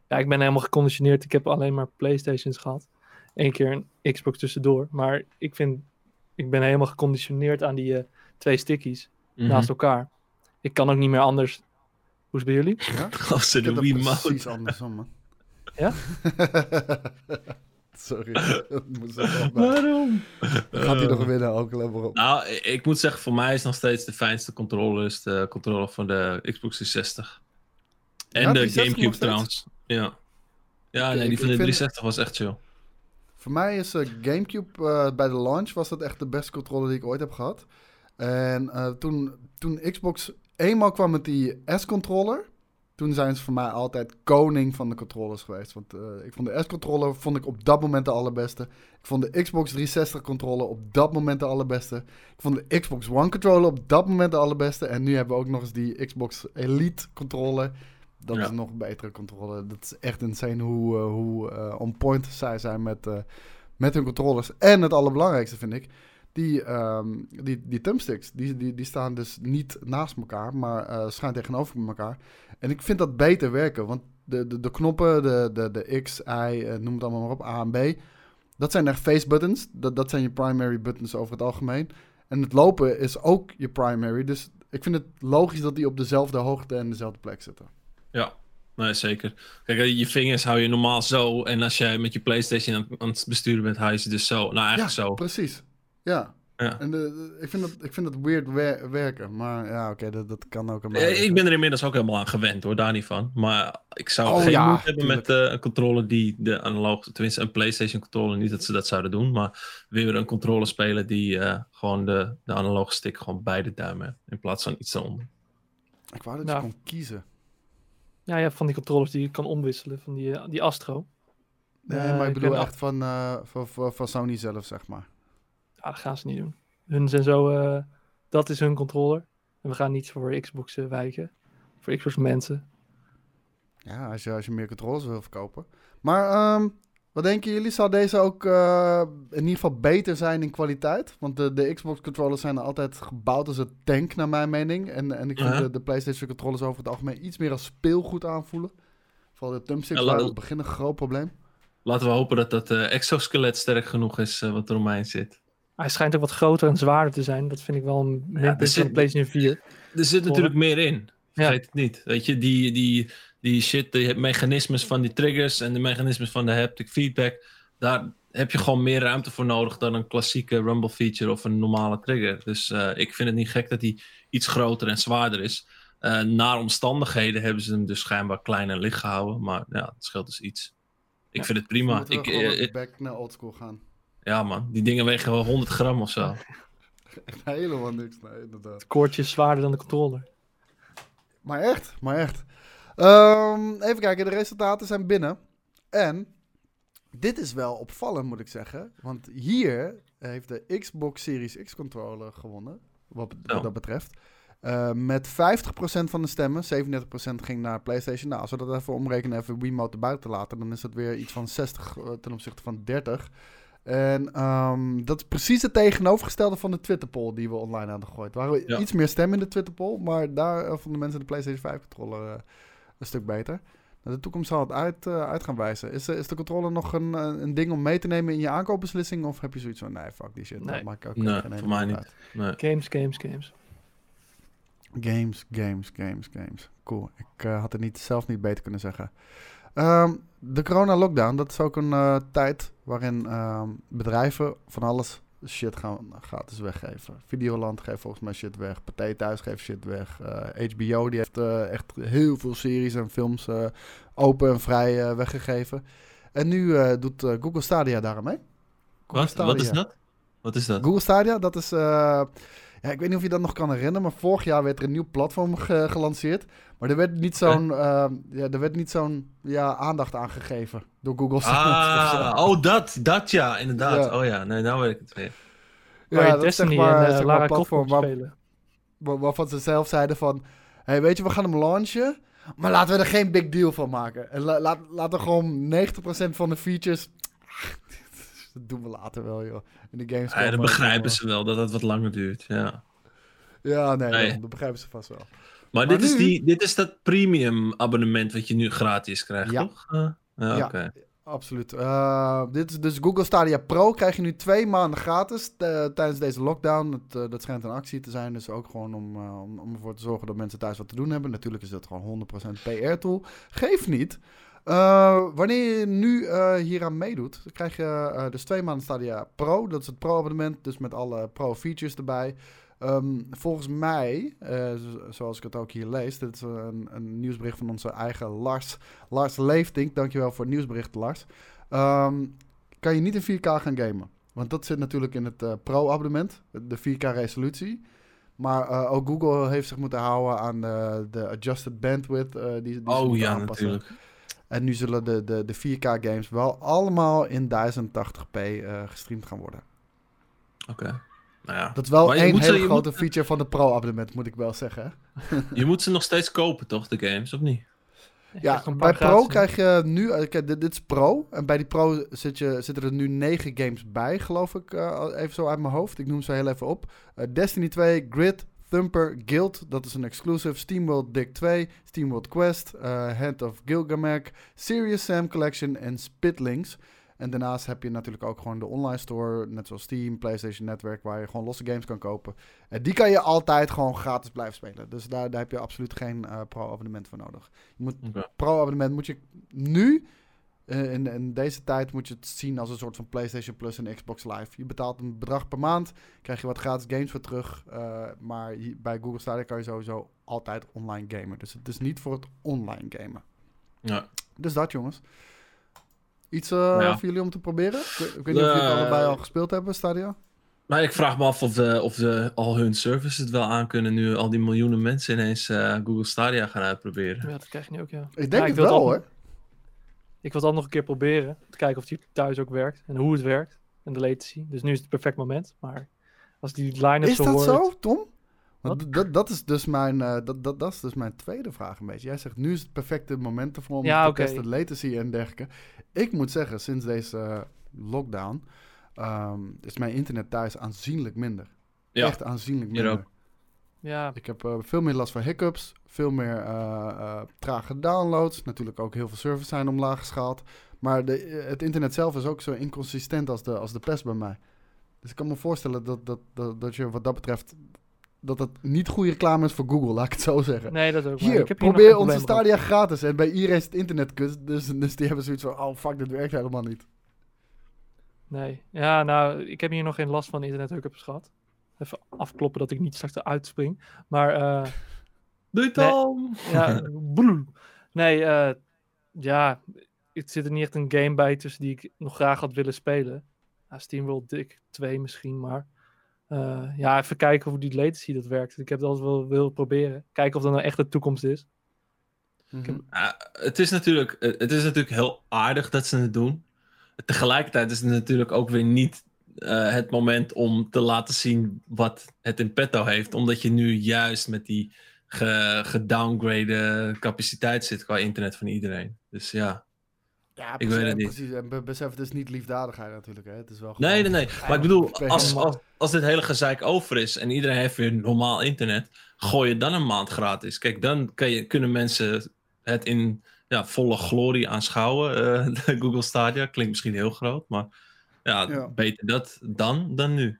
Ja, ik ben helemaal geconditioneerd. Ik heb alleen maar Playstations gehad. Eén keer een Xbox tussendoor. Maar ik vind, ik ben helemaal geconditioneerd aan die eh, twee stickies
Mhm.
naast elkaar. Ik kan ook niet meer anders. Hoe is het bij jullie?
Ja?
Ze de
heb dat
Wii Mode.
precies andersom, man.
Ja?
Sorry.
Waarom?
Gaat hij nog winnen, ook maar op.
Nou, ik- moet zeggen, voor mij is nog steeds de fijnste controller is de controller van de Xbox 360. En
Ja,
de
360 nog
Gamecube trouwens. Ja. Ja, nee, die van de
ik vind-
360 was echt chill.
Voor mij is eh, Gamecube eh, bij de launch was dat echt de beste controller die ik ooit heb gehad. En eh, toen, toen Xbox eenmaal kwam met die S-controller, toen zijn ze voor mij altijd koning van de controllers geweest. Want eh, ik vond de S-controller vond ik op dat moment de allerbeste. Ik vond de Xbox 360 controller op dat moment de allerbeste. Ik vond de Xbox One controller op dat moment de allerbeste. En nu hebben we ook nog eens die Xbox Elite controller. Dat
Ja.
is een nog betere controller. Dat is echt insane hoe, eh, hoe eh, on point zij zijn met, met hun controllers. En het allerbelangrijkste vind ik, die, ehm, die, die thumbsticks, die, die, die staan dus niet naast elkaar, maar eh schuin tegenover elkaar. En ik vind dat beter werken, want de, de, de knoppen, de, de, de X, Y, eh, noem het allemaal maar op, A en B, dat zijn echt face buttons. Dat, dat zijn je primary buttons over het algemeen. En het lopen is ook je primary, dus ik vind het logisch dat die op dezelfde hoogte en dezelfde plek zitten.
Ja, nee, zeker. Kijk, eh, je vingers hou je normaal zo. En als jij met je PlayStation aan, aan het besturen bent, hou je ze dus zo. Nou, eigenlijk zo.
Precies. Ja.
Ja.
En de, de- ik, vind dat, ik vind dat weird wer- werken. Maar ja, oké, dat, dat kan ook.
Eh,
liggen.
Ik ben er inmiddels ook helemaal aan gewend hoor, daar niet van. Maar ik zou
Oh,
geen
ja,
moeite hebben met eh, een controller die de analoog, tenminste een PlayStation controller, niet dat ze dat zouden doen, maar weer een controller spelen die eh, gewoon de, de analoge stick gewoon beide duimen heeft, in plaats van iets eronder.
Ik wou dat
Nou.
je kon kiezen.
Ja, je hebt van die controllers die je kan omwisselen. Van die, eh, die Astro.
Nee, maar ik bedoel echt van, eh, van, van, van Sony zelf, zeg maar.
Ja, dat gaan ze niet doen. Hun zijn zo, eh, dat is hun controller. En we gaan niet voor Xbox eh, wijken. Voor Xbox mensen.
Ja, als je, als je meer controllers wil verkopen. Maar ehm, wat denken jullie? Zou deze ook eh, in ieder geval beter zijn in kwaliteit? Want de, de Xbox controllers zijn altijd gebouwd als een tank, naar mijn mening. En, en ik vind
Ja.
de, de PlayStation controllers over het algemeen iets meer als speelgoed aanvoelen. Vooral de thumbsticks
Ja,
waren het begin een groot probleem.
Laten we hopen dat dat exoskelet sterk genoeg is wat er omheen zit.
Hij schijnt ook wat groter en zwaarder te zijn. Dat vind ik wel een
er zit-
van de PlayStation 4.
Er zit natuurlijk meer in. Vergeet het niet. Weet je, die, die, die shit, die mechanismes van die triggers en de mechanismes van de haptic feedback, daar heb je gewoon meer ruimte voor nodig dan een klassieke rumble feature of een normale trigger. Dus eh, ik vind het niet gek dat die iets groter en zwaarder is. Eh naar omstandigheden hebben ze hem dus schijnbaar klein en licht gehouden, maar ja, het scheelt dus iets. Ik
Ja.
vind het prima.
We
Ik, eh,
back naar oldschool gaan.
Ja man, die dingen wegen wel 100 gram of zo.
Helemaal niks, nee, inderdaad.
Het koordje is zwaarder dan de controller.
Maar echt, maar echt. Ehm, even kijken, de resultaten zijn binnen. En dit is wel opvallend, moet ik zeggen. Want hier heeft de Xbox Series X controller gewonnen, wat, wat
Oh.
dat betreft. Eh, met 50% van de stemmen, 37% ging naar PlayStation. Nou, als we dat even omrekenen, even Wiimote erbuiten laten, dan is dat weer iets van 60 eh, ten opzichte van 30. En ehm, dat is precies het tegenovergestelde van de Twitter poll die we online hadden gegooid. Er waren
Ja.
iets meer stemmen in de Twitter poll, maar daar eh, vonden mensen de PlayStation 5 controller eh, een stuk beter. Nou, de toekomst zal het uit, eh, uit gaan wijzen. Is, is de controller nog een, een ding om mee te nemen in je aankoopbeslissing? Of heb je zoiets van, nee, fuck die shit.
Nee.
Dat maakt ook
Nee,
geen
voor mij niet.
uit.
Nee.
Games, games, games.
Games, games, games, games. Cool. Ik had het niet, zelf niet beter kunnen zeggen. Ehm, de corona-lockdown, dat is ook een eh, tijd waarin ehm, bedrijven van alles shit gaan gratis weggeven. Videoland geeft volgens mij shit weg. Pathé Thuis geeft shit weg. Eh, HBO die heeft eh, echt heel veel series en films eh, open en vrij eh, weggegeven. En nu eh, doet eh, Google Stadia daar aan mee. Google
Wat? Wat is dat? Wat is dat?
Google Stadia, dat is... eh, ja, ik weet niet of je dat nog kan herinneren, maar vorig jaar werd er een nieuw platform ge- gelanceerd. Maar er werd niet zo'n ehm, ja, er werd niet zo'n ja, aandacht aan gegeven door Google.
Ah, oh, dat, dat ja, inderdaad.
Ja.
Oh ja, nee, nou weet ik het weer.
Je
dat is zeg maar,
en
zeg
eh,
maar een platform waar, waarvan ze zelf zeiden van... hey, weet je, we gaan hem launchen, maar laten we er geen big deal van maken. En la- laat, laten we gewoon 90% van de features... dat doen we later wel, joh. In de games.
Ja, dat begrijpen ze wel, dat het wat langer duurt. Ja.
Ja, nee,
Nee.
dat- dat begrijpen ze vast wel.
Maar,
Maar
dit, is die, dit is dat premium abonnement wat je nu gratis krijgt,
Ja.
toch? Eh, ja,
Ja.
oké.
Absoluut. Eh, dit is dus Google Stadia Pro. Krijg je nu twee maanden gratis tijdens deze lockdown. Het, eh, dat schijnt een actie te zijn. Dus ook gewoon om, om, om ervoor te zorgen dat mensen thuis wat te doen hebben. Natuurlijk is dat gewoon 100% PR-tool. Geef niet. Eh, wanneer je nu eh hieraan meedoet, dan krijg je eh, dus twee maanden Stadia Pro. Dat is het Pro-abonnement, dus met alle Pro-features erbij. Ehm, volgens mij, zo- zoals ik het ook hier lees, dit is een, een nieuwsbericht van onze eigen Lars, Lars Leeftink. Dankjewel voor het nieuwsbericht, Lars. Ehm, kan je niet in 4K gaan gamen. Want dat zit natuurlijk in het Pro-abonnement, de 4K-resolutie. Maar ook Google heeft zich moeten houden aan de, de adjusted bandwidth. eh, die, die ze
Oh ja,
aanpassen.
natuurlijk.
En nu zullen de, de, de 4K-games wel allemaal in 1080p eh, gestreamd gaan worden.
Oké. Nou ja.
Dat is wel één
ze-
hele grote
moet-
feature van de Pro-abonnement, moet ik wel zeggen.
Je moet ze nog steeds kopen, toch, de games, of niet?
Ja, bij Pro krijg je nu, eh, kijk, dit, dit is Pro. En bij die Pro zit je, zitten er nu negen games bij, geloof ik, eh, even zo uit mijn hoofd. Ik noem ze heel even op. Eh, Destiny 2, Grid, Thumper, Guild, dat is een exclusive. SteamWorld Dig 2, SteamWorld Quest, eh, Hand of Gilgamesh, Serious Sam Collection en Spitlings. En daarnaast heb je natuurlijk ook gewoon de online store, net zoals Steam, PlayStation Network, waar je gewoon losse games kan kopen. En die kan je altijd gewoon gratis blijven spelen. Dus daar, daar heb je absoluut geen eh, pro-abonnement voor nodig. Je moet pro-abonnement moet je nu, eh, in, in deze tijd, moet je het zien als een soort van PlayStation Plus en Xbox Live. Je betaalt een bedrag per maand, krijg je wat gratis games voor terug. eh, maar hier- bij Google Stadia kan je sowieso altijd online gamen. Dus het is niet voor het online gamen.
Ja.
Dus dat, jongens. Iets eh,
Ja.
voor jullie om te proberen? Ik, weet- ik weet niet of jullie het allebei al gespeeld hebben, Stadia.
Maar ik vraag me af of, de, of de, al hun services het wel aankunnen nu al die miljoenen mensen ineens eh, Google Stadia gaan uitproberen.
Ja, dat krijg je nu ook, ja.
Ik denk
Ja, ik
het wel,
al-
hoor.
Ik wil het al nog een keer proberen. Te kijken of die thuis ook werkt. En hoe het werkt. En de latency. Dus nu is het het perfect moment. Maar als die line-up
Is
zo
dat
hoort...
zo, Tom? Want dat, dat, is dus mijn, eh, dat, dat, dat is dus mijn tweede vraag een beetje. Jij zegt nu is het perfecte moment ervoor om
Ja,
te
oké.
testen latency en dergelijke. Ik moet zeggen, sinds deze lockdown ehm, is mijn internet thuis aanzienlijk minder.
Ja,
Echt aanzienlijk minder.
Ja,
Ik heb eh, veel meer last van hiccups, veel meer eh, eh, trage downloads. Natuurlijk ook heel veel servers zijn omlaag geschaald. Maar de, het internet zelf is ook zo inconsistent als de, als de pest bij mij. Dus ik kan me voorstellen dat, dat, dat, dat je wat dat betreft... dat het niet goede reclame is voor Google, laat ik het zo zeggen.
nee, dat ook.
Hier,
ik heb hier
probeer onze. Stadia gratis. En bij iedereen is het internet kut. Dus, dus die hebben zoiets van... Oh, fuck, dit werkt helemaal niet.
Nee. Ja, nou, ik heb hier nog geen last van internet hookups gehad. Even afkloppen dat ik niet straks eruit spring. Maar eh,
Doei Tom!
ja. Nee, eh, ja, het zit er niet echt een game bij tussen die ik nog graag had willen spelen. Ja, SteamWorld Dick 2 misschien, maar eh, ja, even kijken hoe die latency dat werkt. Ik heb het altijd wel willen proberen. Kijken of dat nou echt de toekomst is.
Mhm.
Ja, het, is natuurlijk, het is natuurlijk heel aardig dat ze het doen. Tegelijkertijd is het natuurlijk ook weer niet eh, het moment om te laten zien wat het in petto heeft. Omdat je nu juist met die ge- gedowngrade capaciteit zit qua internet van iedereen. Dus ja.
Ja,
Ik
precies,
weet het niet.
precies. En be- besef, het is niet liefdadigheid natuurlijk. Hè. Het is wel
Nee, nee, nee. Maar ik bedoel, als, als, als dit hele gezeik over is en iedereen heeft weer normaal internet, gooi je dan een maand gratis. Kijk, dan kan je, kunnen mensen het in ja, volle glorie aanschouwen. eh, de Google Stadia klinkt misschien heel groot, maar ja,
Ja.
beter dat dan dan nu.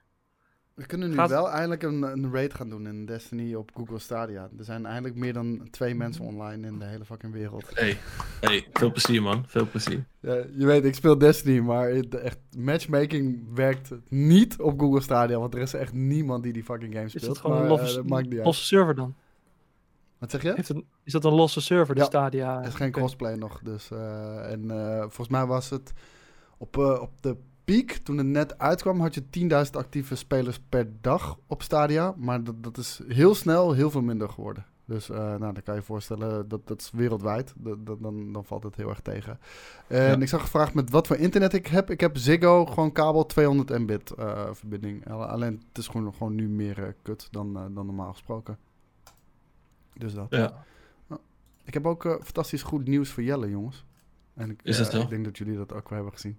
We kunnen nu
Gaat-
wel eindelijk een, een raid gaan doen in Destiny op Google Stadia. Er zijn eindelijk meer dan twee mensen online in de hele fucking wereld.
Hey, hey, veel plezier man, veel plezier.
Ja, je weet, ik speel Destiny, maar het, echt, matchmaking werkt niet op Google Stadia. Want er is echt niemand die die fucking game
Is
speelt.
dat gewoon
maar,
een
eh,
losse,
dat maakt niet uit.
losse server dan?
Wat zeg je?
Heeft een, is dat een losse server, de
Ja,
Stadia?
Er is geen
Oké.
crossplay nog. Dus, eh, en eh, volgens mij was het op, eh, op de piek, toen het net uitkwam, had je 10.000 actieve spelers per dag op Stadia. Maar dat, dat is heel snel heel veel minder geworden. Dus uh, nou, dan kan je je voorstellen, dat, dat is wereldwijd. Dat, dat, dan, dan valt het heel erg tegen. En ik zag gevraagd met wat voor internet ik heb. Ik heb Ziggo, gewoon kabel 200 mbit uh, verbinding. Alleen het is gewoon, gewoon nu meer uh, kut dan, dan normaal gesproken. Dus dat.
Ja.
Ik heb ook fantastisch goed nieuws voor Jelle, jongens. En ik,
is dat zo?
ik denk dat jullie dat ook wel hebben gezien.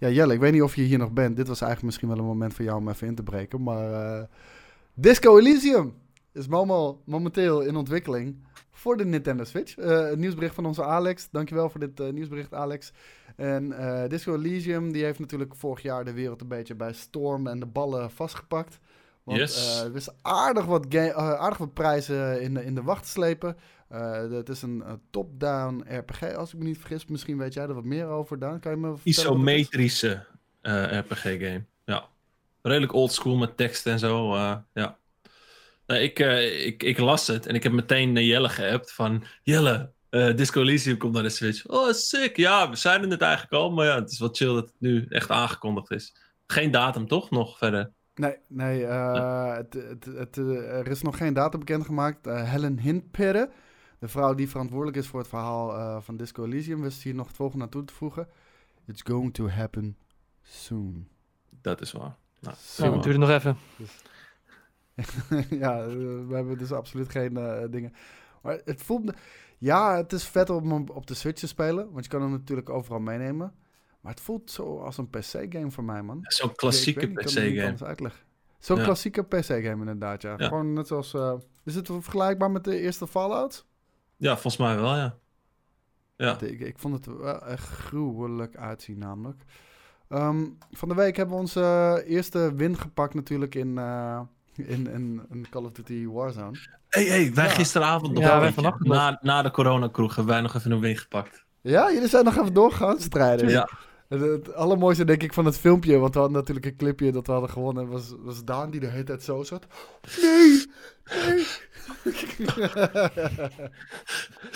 Ja, Jelle, ik weet niet of je hier nog bent. Dit was eigenlijk misschien wel een moment voor jou om even in te breken. Maar Disco Elysium is momenteel in ontwikkeling voor de Nintendo Switch. Uh, nieuwsbericht van onze Alex. Dankjewel voor dit uh, nieuwsbericht, Alex. En Disco Elysium, die heeft natuurlijk vorig jaar de wereld een beetje bij storm en de ballen vastgepakt. Want
yes.
er is aardig wat, aardig wat prijzen in de, in de wacht slepen. het is een top-down RPG, als ik me niet vergis. Misschien weet jij er wat meer over, Dan Kan je me
Isometrische RPG-game, ja. Redelijk oldschool met tekst en zo, ja. Nou, ik, uh, ik, ik las het en ik heb meteen naar Jelle geappt van... Jelle, uh, Disco Elysium komt naar de Switch. Oh, sick. Ja, we zijn er net eigenlijk al. Maar ja, het is wat chill dat het nu echt aangekondigd is. Geen datum, toch? Nog verder?
Nee, nee, uh, het, het, het, er is nog geen datum bekendgemaakt. Helen Hintperre, de vrouw die verantwoordelijk is voor het verhaal van Disco Elysium... wist hier nog het volgende naartoe te voegen. It's going to happen soon.
Dat is waar.
Nou, nou het duurt nog even. Dus,
ja, we hebben dus absoluut geen uh, dingen. Maar het voelt... Ja, het is vet om op de Switch te spelen. Want je kan hem natuurlijk overal meenemen. Maar het voelt zo als een PC-game voor mij, man.
Zo'n klassieke PC-game.
Zo'n ja. klassieke PC-game inderdaad, ja. ja. Gewoon net zoals... Uh, is het vergelijkbaar met de eerste Fallout?
Ja, volgens mij wel, ja. ja.
Ik, ik vond het wel echt gruwelijk uitzien namelijk. Um, van de week hebben we onze eerste win gepakt natuurlijk in... Uh, in, in, in, Call of Duty Warzone.
hey, hey, wij gisteravond nog ja, wij na, na de coronakroeg hebben wij nog even een win gepakt.
Ja, jullie zijn nog even doorgaan strijden.
Ja.
Het, het, allermooiste denk ik van het filmpje, want we hadden natuurlijk een clipje dat we hadden gewonnen, was, was Daan die de hele tijd zo zat. Nee, nee.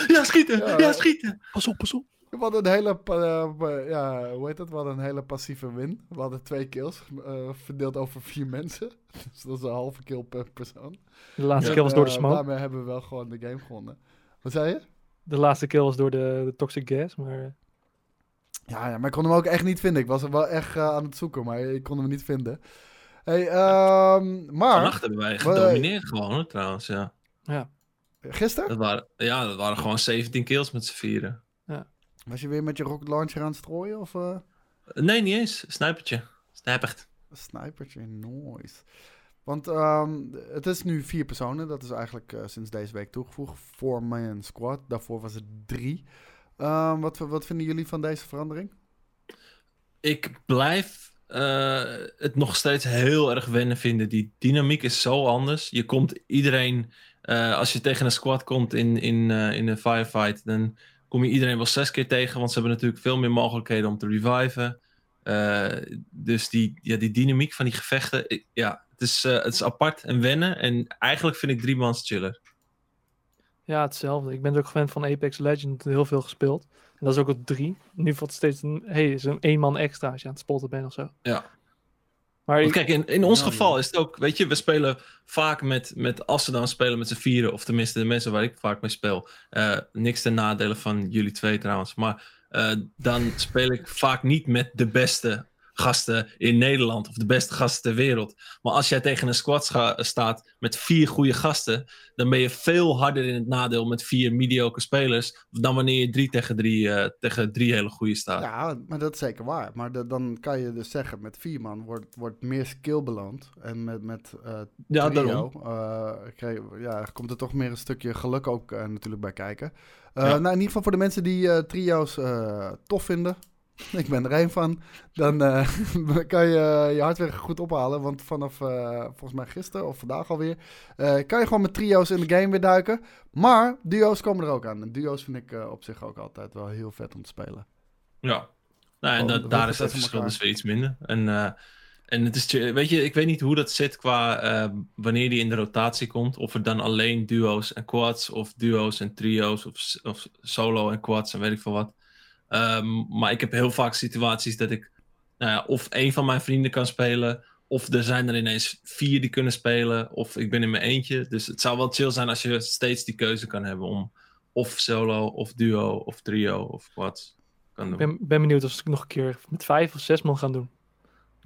ja, schieten, ja, ja, schieten. Pas op, pas op.
We hadden een hele, uh, ja, hoe heet dat? We hadden een hele passieve win. We hadden twee kills, uh, verdeeld over vier mensen. Dus dat is een halve kill per persoon.
De laatste kill was door de smoke.
Daarmee hebben we wel gewoon de game gewonnen. Wat zei je?
De laatste kill was door de, de toxic gas, maar...
Ja, ja, maar ik kon hem ook echt niet vinden. Ik was er wel echt uh, aan het zoeken, maar ik kon hem niet vinden. Hey, um, maar...
Vannacht hebben wij gedomineerd gewoon, trouwens, ja.
Ja.
Gisteren?
Dat waren, ja, dat waren gewoon 17 kills met z'n vieren.
Ja.
Was je weer met je rocket launcher aan het strooien? Of, uh...
Nee, niet eens. Snipertje. Snipert.
Snipertje, nice. Want um, het is nu vier personen. Dat is eigenlijk uh, sinds deze week toegevoegd. Four man squad. Daarvoor was het drie. Um, wat, wat vinden jullie van deze verandering?
Ik blijf uh, het nog steeds heel erg wennen vinden. Die dynamiek is zo anders. Je komt iedereen... Uh, als je tegen een squad komt in, in, in een firefight... dan kom je iedereen wel zes keer tegen, want ze hebben natuurlijk veel meer mogelijkheden om te reviven. Dus die, ja, die dynamiek van die gevechten, ja, het is, het is apart en wennen. En eigenlijk vind ik drie mans chiller.
Ja, hetzelfde. Ik ben ook gewend van Apex Legends, heel veel gespeeld. En dat is ook al drie. Nu valt het steeds een, hey, is een één man extra als je aan het spotten bent of zo.
Ja. Maar kijk, in, in ons geval is het ook, weet je, we spelen vaak met, met als ze dan spelen met z'n vieren, of tenminste de mensen waar ik vaak mee speel. Uh, niks ten nadele van jullie twee trouwens, maar uh, dan speel ik vaak niet met de beste gasten in Nederland of de beste gasten ter wereld. Maar als jij tegen een squad staat met vier goede gasten, dan ben je veel harder in het nadeel met vier mediocre spelers dan wanneer je drie tegen drie, uh, tegen drie hele goede staat.
Ja, maar dat is zeker waar. Maar de, dan kan je dus zeggen, met vier man wordt, wordt meer skill beloond. En met, met uh,
ja,
trio uh, ja, komt er toch meer een stukje geluk ook natuurlijk bij kijken. Ja. Nou, in ieder geval voor de mensen die trio's tof vinden, ik ben er één van. Dan uh, kan je je hardwerk goed ophalen. Want vanaf uh, volgens mij gisteren of vandaag alweer. Uh, kan je gewoon met trio's in de game weer duiken. Maar duo's komen er ook aan. En duo's vind ik op zich ook altijd wel heel vet om te spelen.
Ja, nou, en oh, dat, daar is het verschil dus weer iets minder. En, en het is, weet je, ik weet niet hoe dat zit qua wanneer die in de rotatie komt. Of er dan alleen duo's en quads, of duo's en trio's, of, of solo en quads en weet ik veel wat. Um, maar ik heb heel vaak situaties dat ik nou ja, of een van mijn vrienden kan spelen, of er zijn er ineens vier die kunnen spelen, of ik ben in mijn eentje. Dus het zou wel chill zijn als je steeds die keuze kan hebben om of solo, of duo, of trio, of quads kan
Ik
doen.
ben, ben benieuwd of ze het nog een keer met vijf of zes man gaan doen.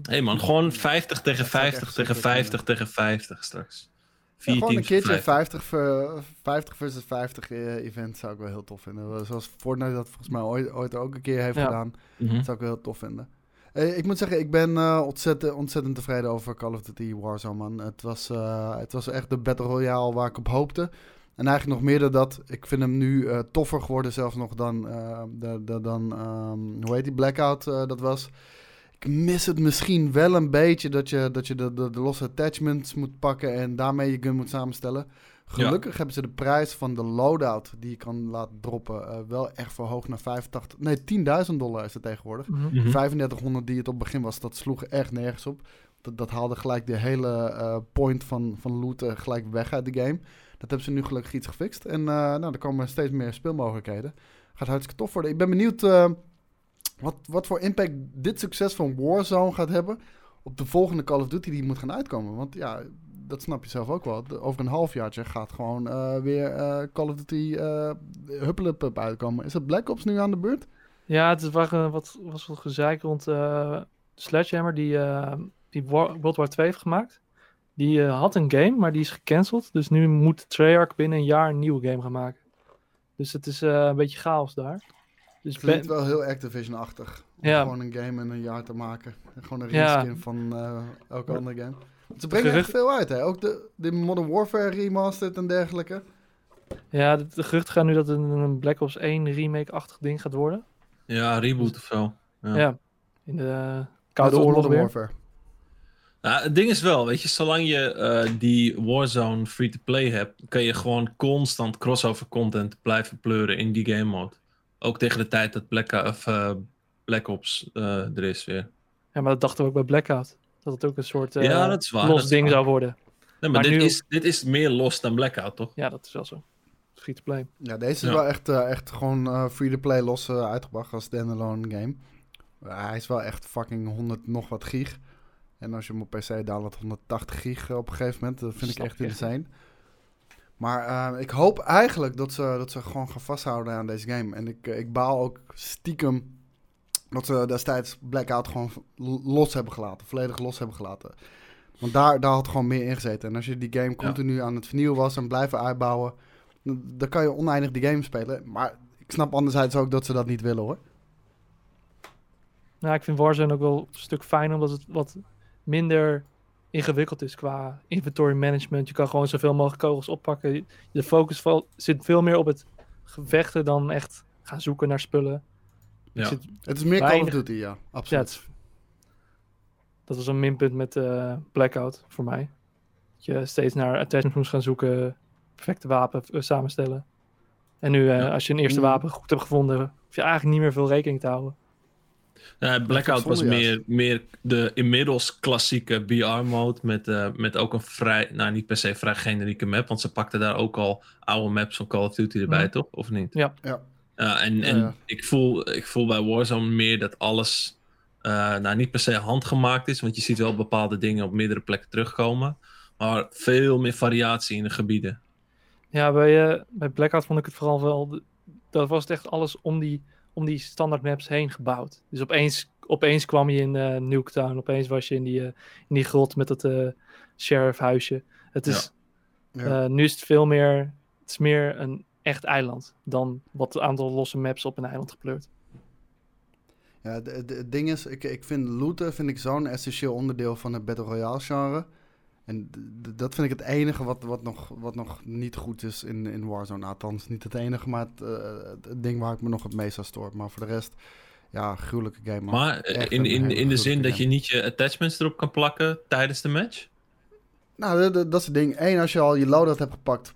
Hé hey man, gewoon 50 tegen
Dat zou ik
50
echt
tegen
super
50 tegen 50 straks.
Ja, gewoon een keertje
van
50,
50.
ver- 50 versus 50 eh, event zou ik wel heel tof vinden. Zoals Fortnite dat volgens mij ooit, ooit ook een keer heeft
Ja.
gedaan.
Mhm.
Dat zou ik wel heel tof vinden. Eh, ik moet zeggen, ik ben eh, ontzettend, ontzettend tevreden over Call of Duty Warzone, man. Het was, eh, het was echt de Battle Royale waar ik op hoopte. En eigenlijk nog meer dan dat. Ik vind hem nu eh, toffer geworden zelfs nog dan, eh, de, de- dan ehm, hoe heet die, Blackout eh, dat was. Ik mis het misschien wel een beetje dat je, dat je de, de, de losse attachments moet pakken en daarmee je gun moet samenstellen. Gelukkig hebben ze de prijs van de loadout die je kan laten droppen eh, wel echt verhoogd naar 85, nee 10.000 dollar is het tegenwoordig.
Mhm.
Mhm.
3500 die het op het begin was, dat sloeg echt nergens op. Dat, dat haalde gelijk de hele eh, point van, van looten gelijk weg uit de game. Dat hebben ze nu gelukkig iets gefixt. En eh, nou, er komen steeds meer speelmogelijkheden. Gaat hartstikke tof worden. Ik ben benieuwd eh, wat, wat voor impact dit succes van Warzone gaat hebben op de volgende Call of Duty die moet gaan uitkomen. Want ja, dat snap je zelf ook wel. Over een halfjaartje gaat gewoon eh, weer eh, Call of Duty uh, Huppelepup uitkomen. Is het Black Ops nu aan de beurt?
Ja, het was, eh, wat, was wat gezeik rond eh, Sledgehammer, die, eh, die World War 2 heeft gemaakt. Die eh, had een game, maar die is gecanceld. Dus nu moet Treyarch binnen een jaar een nieuwe game gaan maken. Dus het is eh, een beetje chaos daar. Dus
Klinkt
ben-
wel heel Activision-achtig. Om
Ja.
gewoon een game in een jaar te maken. En Gewoon een
Ja.
reskin van eh, elke andere game. Ze brengen echt veel uit, hè? Ook de, de Modern Warfare remastered en dergelijke.
ja, de, de geruchten gaan nu dat het een, Black Ops 1 remake-achtig ding gaat worden.
Ja, reboot of zo. Ja.
Ja. In de eh, Koude Oorlog
Modern
weer.
Warfare.
Nou, het ding is wel, weet je, zolang je eh, die Warzone free-to-play hebt, kan je gewoon constant crossover content blijven pleuren in die game mode. Ook tegen de tijd dat Black, of, eh, Black Ops eh, er is weer.
Ja, maar dat dachten we ook bij Blackout. Dat het ook een soort eh,
ja, dat is waar.
los
dat is
ding
waar.
zou worden.
Nee, maar,
Maar
dit,
nu-
is, dit is meer los dan Blackout, toch?
Ja, dat is wel zo. Free to play.
Ja, deze is
Ja.
wel echt, eh, echt gewoon eh, free-to-play los eh, uitgebracht als standalone game. Ja, hij is wel echt fucking 100 nog wat gig. En als je hem op PC downloadt, 180 gig eh, op een gegeven moment. Dat vind
Snap
ik echt
ik echt
insane. Maar eh, ik hoop eigenlijk dat ze, dat ze gewoon gaan vasthouden aan deze game. En ik, eh, ik baal ook stiekem dat ze destijds Blackout gewoon los hebben gelaten. Volledig los hebben gelaten. Want daar, daar had gewoon meer in gezeten. En als je die game continu aan het vernieuwen was en blijven uitbouwen... dan kan je oneindig die game spelen. Maar ik snap anderzijds ook dat ze dat niet willen hoor.
Nou, ik vind Warzone ook wel een stuk fijn omdat het wat minder ingewikkeld is qua inventory management. Je kan gewoon zoveel mogelijk kogels oppakken. De focus val- zit veel meer op het gevechten dan echt gaan zoeken naar spullen.
Ja.
zit-
Het is meer Call of
Weinig-
Duty, ja.
ja,
Absoluut.
het- dat was een minpunt met eh, Blackout voor mij. Dat je steeds naar attachments moest gaan zoeken, perfecte wapen eh, samenstellen. En nu, eh,
Ja.
als je een eerste
Mm.
wapen goed hebt gevonden, hoef je eigenlijk niet meer veel rekening te houden.
Ja, Blackout was meer, meer de inmiddels klassieke BR-mode met, eh, met ook een vrij, nou niet per se vrij generieke map, want ze pakten daar ook al oude maps van Call of Duty erbij,
Mhm.
toch? Of niet?
Ja.
Ja.
Ja, en
Ja,
en
ja.
Ik, voel, ik voel bij Warzone meer dat alles, eh, nou niet per se handgemaakt is, want je ziet wel bepaalde dingen op meerdere plekken terugkomen, maar veel meer variatie in de gebieden.
Ja, bij, eh, bij Blackout vond ik het vooral wel. Dat was het echt alles om die, om die standaard maps heen gebouwd. Dus opeens, opeens kwam je in eh Nuketown. Opeens was je in die, eh, in die grot met dat eh sheriffhuisje. Het is,
Ja.
nu is het veel meer. Het is meer een echt eiland dan wat aantal losse maps op een eiland gepleurd.
Ja, het ding is, ik, ik vind looten vind ik zo'n essentieel onderdeel van het Battle Royale genre. En dat vind ik het enige wat, wat, nog, wat nog niet goed is in, in Warzone. Althans, niet het enige, maar het, eh, het, ding waar ik me nog het meest aan stoor. Maar voor de rest, ja, gruwelijke game. man.
Maar eh,
echt
in, in, in de zin dat je niet je attachments erop kan plakken tijdens de match?
Nou, dat- is het ding. Eén, als je al je loadout hebt gepakt,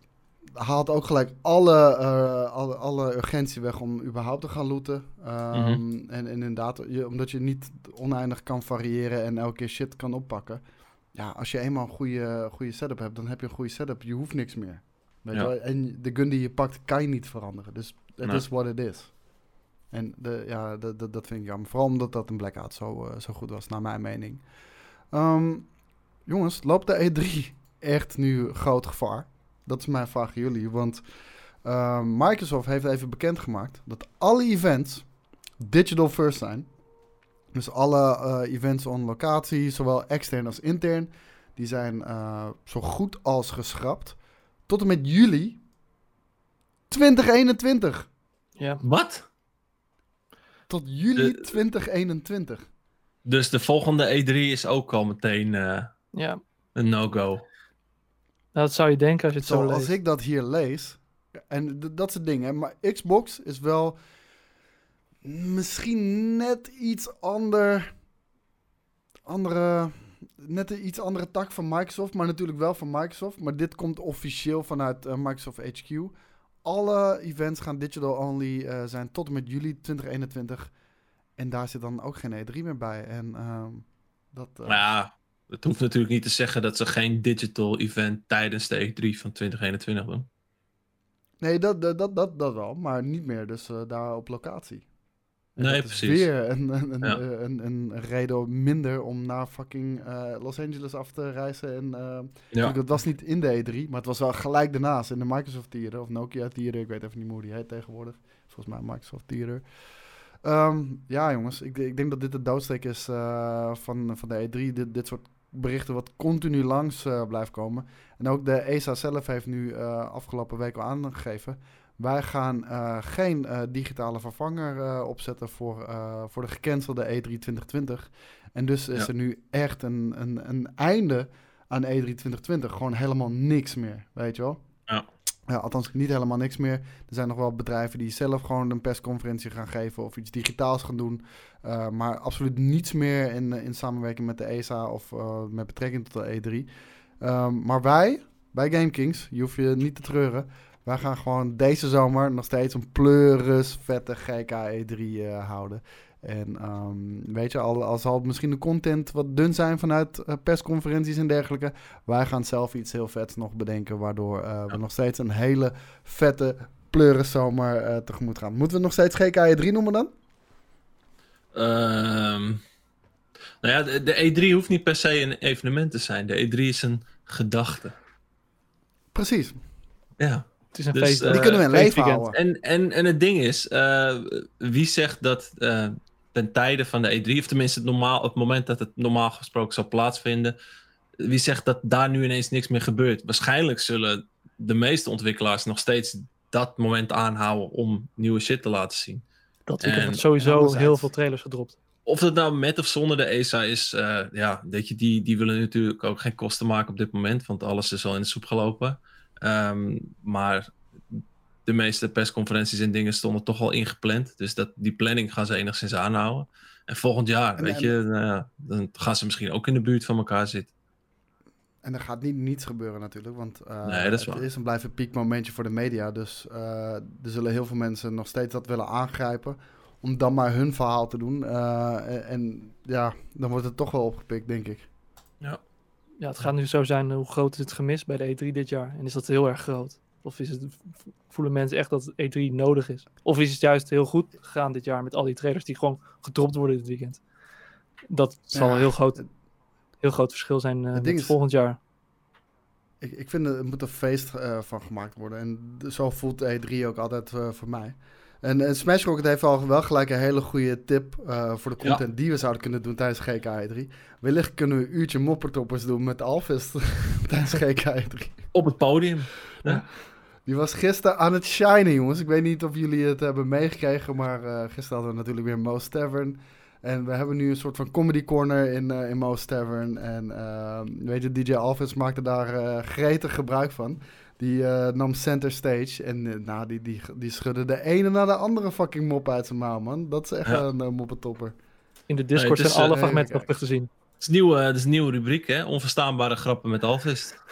haalt ook gelijk alle, eh, alle, alle urgentie weg om überhaupt te gaan looten. Ehm, en, en inderdaad, je, omdat je niet oneindig kan variëren en elke keer shit kan oppakken. Ja, als je eenmaal een goede, goede setup hebt, dan heb je een goede setup. Je hoeft niks meer. Weet je
Ja.
wel? En de gun die je pakt, kan je niet veranderen. Dus het
Nee.
is what it is. En de, ja, de, de- dat vind ik jammer. Vooral omdat dat een blackout zo, eh, zo goed was, naar mijn mening. Ehm, jongens, loopt de E3 echt nu groot gevaar? Dat is mijn vraag aan jullie. Want uh, Microsoft heeft even bekendgemaakt dat alle events digital first zijn. Dus alle uh, events on locatie, zowel extern als intern, die zijn uh, zo goed als geschrapt. Tot en met juli 2021.
Ja.
Wat?
Tot juli
De-
2021.
Dus de volgende E3 is ook al meteen eh,
ja.
een no-go.
Dat zou je denken als je het zo,
Zo,
leest.
als ik dat hier lees. En dat is het ding, hè. Maar Xbox is wel misschien net iets ander... Andere... Net een iets andere tak van Microsoft, maar natuurlijk wel van Microsoft. Maar dit komt officieel vanuit eh, Microsoft HQ. Alle events gaan digital only eh, zijn tot en met juli 2021. En daar zit dan ook geen E3 meer bij. En ehm, dat... eh,
ja, het hoeft natuurlijk niet te zeggen dat ze geen digital event tijdens de E3 van 2021 doen.
Nee, dat, dat, dat, dat, wel, maar niet meer dus daar op locatie. En
Nee,
dat is
precies.
weer een, een, een,
Ja.
eh, een, een reden minder om naar fucking eh, Los Angeles af te reizen. En, eh, het was niet in de E3, maar het was wel gelijk daarnaast in de Microsoft Theater of Nokia Theater. Ik weet even niet meer hoe die heet tegenwoordig. Volgens mij Microsoft Theater. Ehm, ja, jongens, ik, ik denk dat dit de doodsteek is van, van de E3. Dit, dit soort berichten wat continu langs blijft komen. En ook de ESA zelf heeft nu afgelopen week al aangegeven. Wij gaan eh, geen eh, digitale vervanger eh, opzetten voor, voor de gecancelde E3 2020. En dus is
Ja.
er nu echt een, een, een einde aan E E3 2020. Gewoon helemaal niks meer, weet je wel?
Ja.
Ja, althans, niet helemaal niks meer. Er zijn nog wel bedrijven die zelf gewoon een persconferentie gaan geven of iets digitaals gaan doen. Maar absoluut niets meer in, in samenwerking met de ESA of met betrekking tot de E3. Um, maar wij, bij GameKings, je hoeft je niet te treuren. Wij gaan gewoon deze zomer nog steeds een pleuris vette GK E3 uh, houden. En um, weet je, al, al zal misschien de content wat dun zijn vanuit uh, persconferenties en dergelijke. Wij gaan zelf iets heel vets nog bedenken. Waardoor uh, we nog steeds een hele vette pleuriszomer uh, tegemoet gaan. Moeten we nog steeds GK E3 noemen dan?
Um, nou ja, de, de, E3 hoeft niet per se een evenement te zijn. De E3 is een gedachte.
Precies.
Ja.
Het is een
Dus,
feest.
eh,
Die kunnen we in leven houden.
En, en, en het ding is, uh, wie zegt dat uh, ten tijde van de E3, of tenminste het, normaal, het moment dat het normaal gesproken zou plaatsvinden, wie zegt dat daar nu ineens niks meer gebeurt? Waarschijnlijk zullen de meeste ontwikkelaars nog steeds dat moment aanhouden om nieuwe shit te laten zien.
Dat wordt sowieso heel veel trailers gedropt.
Of dat nou met of zonder de ESA is, uh, ja, weet je, die, die willen natuurlijk ook geen kosten maken op dit moment, want alles is al in de soep gelopen. Um, maar de meeste persconferenties en dingen stonden toch al ingepland. Dus dat, die planning gaan ze enigszins aanhouden. En volgend jaar,
En-
weet
en-
je, nou ja, dan gaan ze misschien ook in de buurt van elkaar zitten.
En er gaat niet niets gebeuren natuurlijk, want uh,
Nee, dat is
het
waar.
is en blijft een piekmomentje voor de media. Dus uh, er zullen heel veel mensen nog steeds dat willen aangrijpen om dan maar hun verhaal te doen. Uh, en, en ja, dan wordt het toch wel opgepikt, denk ik.
Ja, het gaat nu zo zijn, hoe groot is het gemis bij de E3 dit jaar? En is dat heel erg groot? Of is het, voelen mensen echt dat E3 nodig is? Of is het juist heel goed gegaan dit jaar met al die trailers die gewoon gedropt worden dit weekend? Dat zal
Ja,
een heel groot, heel groot verschil zijn uh, met volgend jaar.
Ik, ik vind het, moet een feest uh, van gemaakt worden. En zo voelt E3 ook altijd uh, voor mij. En, en Smash Rocket heeft al wel gelijk een hele goede tip uh, voor de content die we zouden kunnen doen tijdens GK3. Wellicht kunnen we een uurtje moppertoppers doen met Alvist tijdens GK3.
Op het podium.
Die was gisteren aan het shinen, jongens. Ik weet niet of jullie het hebben meegekregen, maar uh, gisteren hadden we natuurlijk weer Mo's Tavern. En we hebben nu een soort van comedy corner in, uh, in Mo's Tavern. En uh, weet je, DJ Alvis maakte daar gretig gebruik van. Die uh, nam center stage en uh, nou, die, die, die schudde de ene na de andere fucking mop uit zijn mouw, man. Dat is echt
Ja.
een uh, moppetopper.
In de Discord
is,
zijn alle
eh,
fragmenten nog terug te zien.
Het is, nieuw, uh, het is een nieuwe rubriek, hè? Onverstaanbare grappen met Alvist.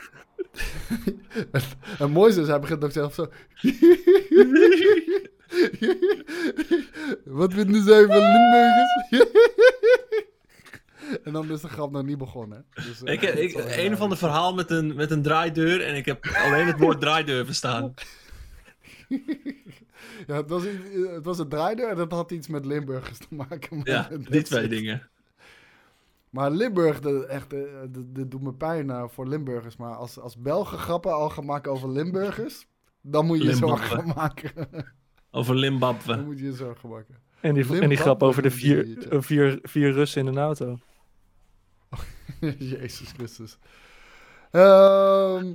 en mooi is, dus, hij begint ook zelf zo... Wat vinden zij van Limburgers? en dan is de grap nog niet begonnen. Dus, uh,
ik, ik,
dat wel heel
een of ander verhaal met een, met een draaideur en ik heb alleen het woord draaideur verstaan.
Ja, het was, het was een draaider en dat had iets met Limburgers te maken.
Ja, die twee dingen.
Maar Limburg, de, echt, eh, doet me pijn eh, voor Limburgers. Maar als, als Belgen grappen al gaan maken over Limburgers, dan moet je je zorgen maken.
Over
dan
Limbabwe.
moet je je zorgen maken.
En die, en die grap over de vier, eh, vier, vier Russen in een auto.
Jezus Christus. Ehm,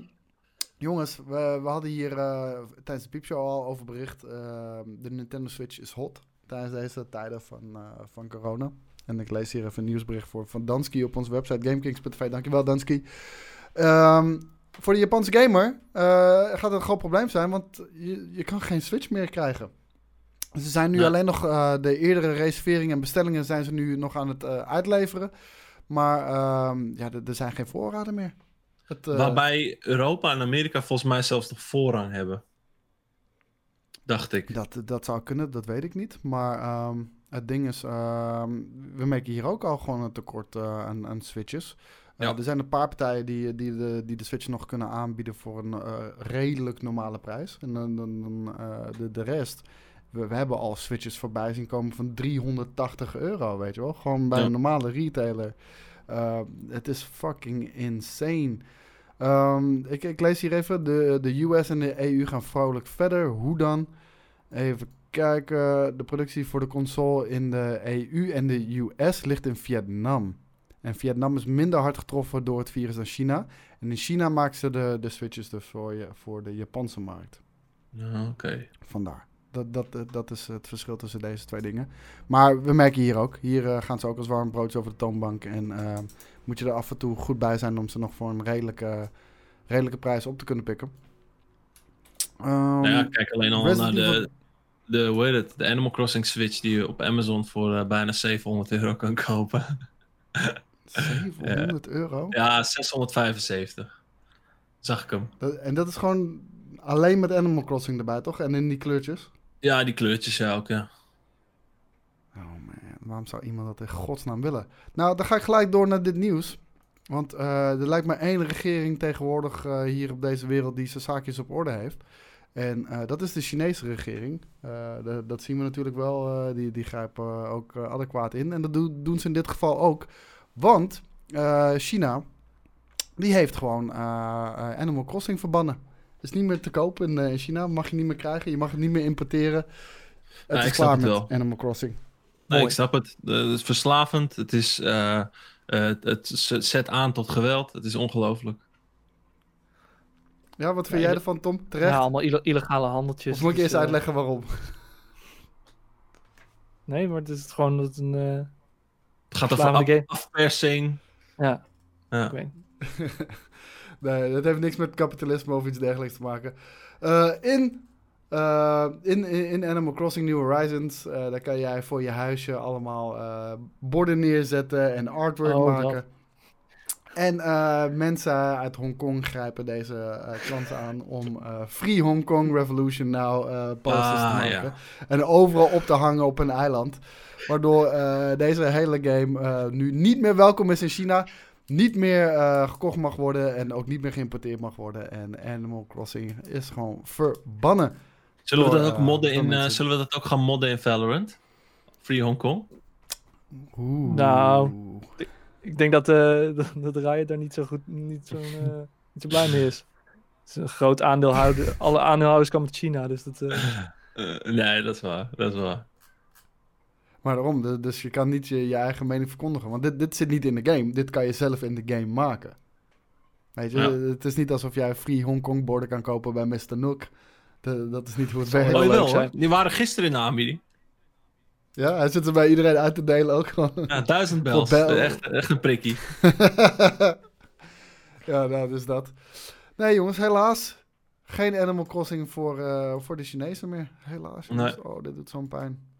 jongens, we, we hadden hier eh, tijdens de piepshow al over bericht. ehm, de Nintendo Switch is hot tijdens deze tijden van, eh, van corona. En ik lees hier even een nieuwsbericht voor van Dansky op onze website gamekings.tv. Dankjewel Dansky. Ehm, voor de Japanse gamer eh, gaat het een groot probleem zijn, want je, je kan geen Switch meer krijgen. Ze zijn nu alleen nog de eerdere reserveringen en bestellingen zijn ze nu nog aan het uitleveren. Maar ehm, ja, er- zijn geen voorraden meer. Het, eh,
Waarbij Europa en Amerika volgens mij zelfs nog voorrang hebben. Dacht ik.
dat, dat zou kunnen, dat weet ik niet. Maar ehm, het ding is, ehm, we merken hier ook al gewoon een tekort eh, aan, aan switches. Eh,
Ja.
Er zijn een paar partijen die, die, de, die de switch nog kunnen aanbieden voor een redelijk normale prijs. En dan, dan, dan, de, de rest, we, we hebben al switches voorbij zien komen van 380 euro, weet je wel. Gewoon bij
Ja.
een normale retailer. Eh, het is fucking insane. Ehm, ik, ik lees hier even, de, de US en de EU gaan vrolijk verder. Hoe dan? Even kijken. De productie voor de console in de EU en de US ligt in Vietnam. En Vietnam is minder hard getroffen door het virus dan China. En in China maken ze de, de switches dus voor, je, voor de Japanse markt.
Ja, Oké.
Vandaar. Dat, dat, dat- dat is het verschil tussen deze twee dingen. Maar we merken hier ook. Hier eh, gaan ze ook als warm broodje over de toonbank. En eh, moet je er af en toe goed bij zijn om ze nog voor een redelijke, redelijke prijs op te kunnen pikken. Ehm,
Nou ja, kijk alleen al naar de, de, hoe heet het, de Animal Crossing Switch die je op Amazon voor eh, bijna 700 euro kan kopen.
700 euro.
Ja, 675. Zag ik hem.
Dat- en dat is gewoon alleen met Animal Crossing erbij, toch? En in die kleurtjes.
Ja, die kleurtjes ja ook, ja.
Oh man, waarom zou iemand dat in godsnaam willen? Nou, dan ga ik gelijk door naar dit nieuws. Want eh, er lijkt maar één regering tegenwoordig eh, hier op deze wereld die zijn zaakjes op orde heeft. En eh, dat is de Chinese regering. Dat zien we natuurlijk wel. die, die grijpen ook adequaat in. En dat doen- doen ze in dit geval ook. Want China, die heeft gewoon Animal Crossing verbannen. Is niet meer te kopen in, eh, in China. Mag je niet meer krijgen. Je mag het niet meer importeren. Het
Ja,
is
ik snap
klaar
het
met
wel.
Animal Crossing.
Nee,
Mooi.
ik snap het. Eh, het is verslavend. Het is... eh, eh, het, zet aan tot geweld. Het is ongelooflijk.
Ja, wat vind
Ja,
jij ervan, Tom? Terecht?
Ja, allemaal ille- illegale handeltjes.
of moet ik
Dus,
eerst uitleggen waarom?
Nee, maar het is gewoon dat een... eh,
Het gaat over af,
game.
afpersing.
ja,
Ja.
ik weet
nee, dat heeft niks met kapitalisme of iets dergelijks te maken. Eh, in, eh, in, in, in Animal Crossing New Horizons, eh, daar kan jij voor je huisje allemaal eh, borden neerzetten en artwork
Oh,
maken.
dat.
En eh, mensen uit Hongkong grijpen deze kansen aan om eh, Free Hong Kong Revolution Now eh posters te
Ah,
maken.
ja.
En overal op te hangen op een eiland. Waardoor eh, deze hele game eh, nu niet meer welkom is in China. Niet meer eh, gekocht mag worden en ook niet meer geïmporteerd mag worden. En Animal Crossing is gewoon verbannen.
Zullen we dat ook
eh,
modden in... eh, zullen we dat ook gaan modden in Valorant? Free Hong Kong?
Oeh.
Nou. Ik denk dat, eh dat, dat Riot daar niet zo goed, niet zo, eh, niet zo blij mee is. Het is een groot aandeelhouder. Alle aandeelhouders komen uit China, dus dat...
nee, dat is waar. Dat is waar.
Maar daarom, de- dus je kan niet je, je eigen mening verkondigen. Want dit, dit zit niet in de game. Dit kan je zelf in de game maken. Weet je,
Ja.
het is niet alsof jij free Hongkong borden kan kopen bij Mr. Nook. De- dat is niet hoe het werkt.
Oh, wel, hoor. Die waren gisteren in de aanbieding.
Ja, hij zit er bij iedereen uit te delen ook gewoon.
Ja, duizend bels.
Bel-
Echt, echt een prikkie.
ja, nou, dus dat. Nee, jongens, helaas. Geen Animal Crossing voor, eh, voor de Chinezen meer. Helaas. jongens. Oh, dit doet zo'n pijn.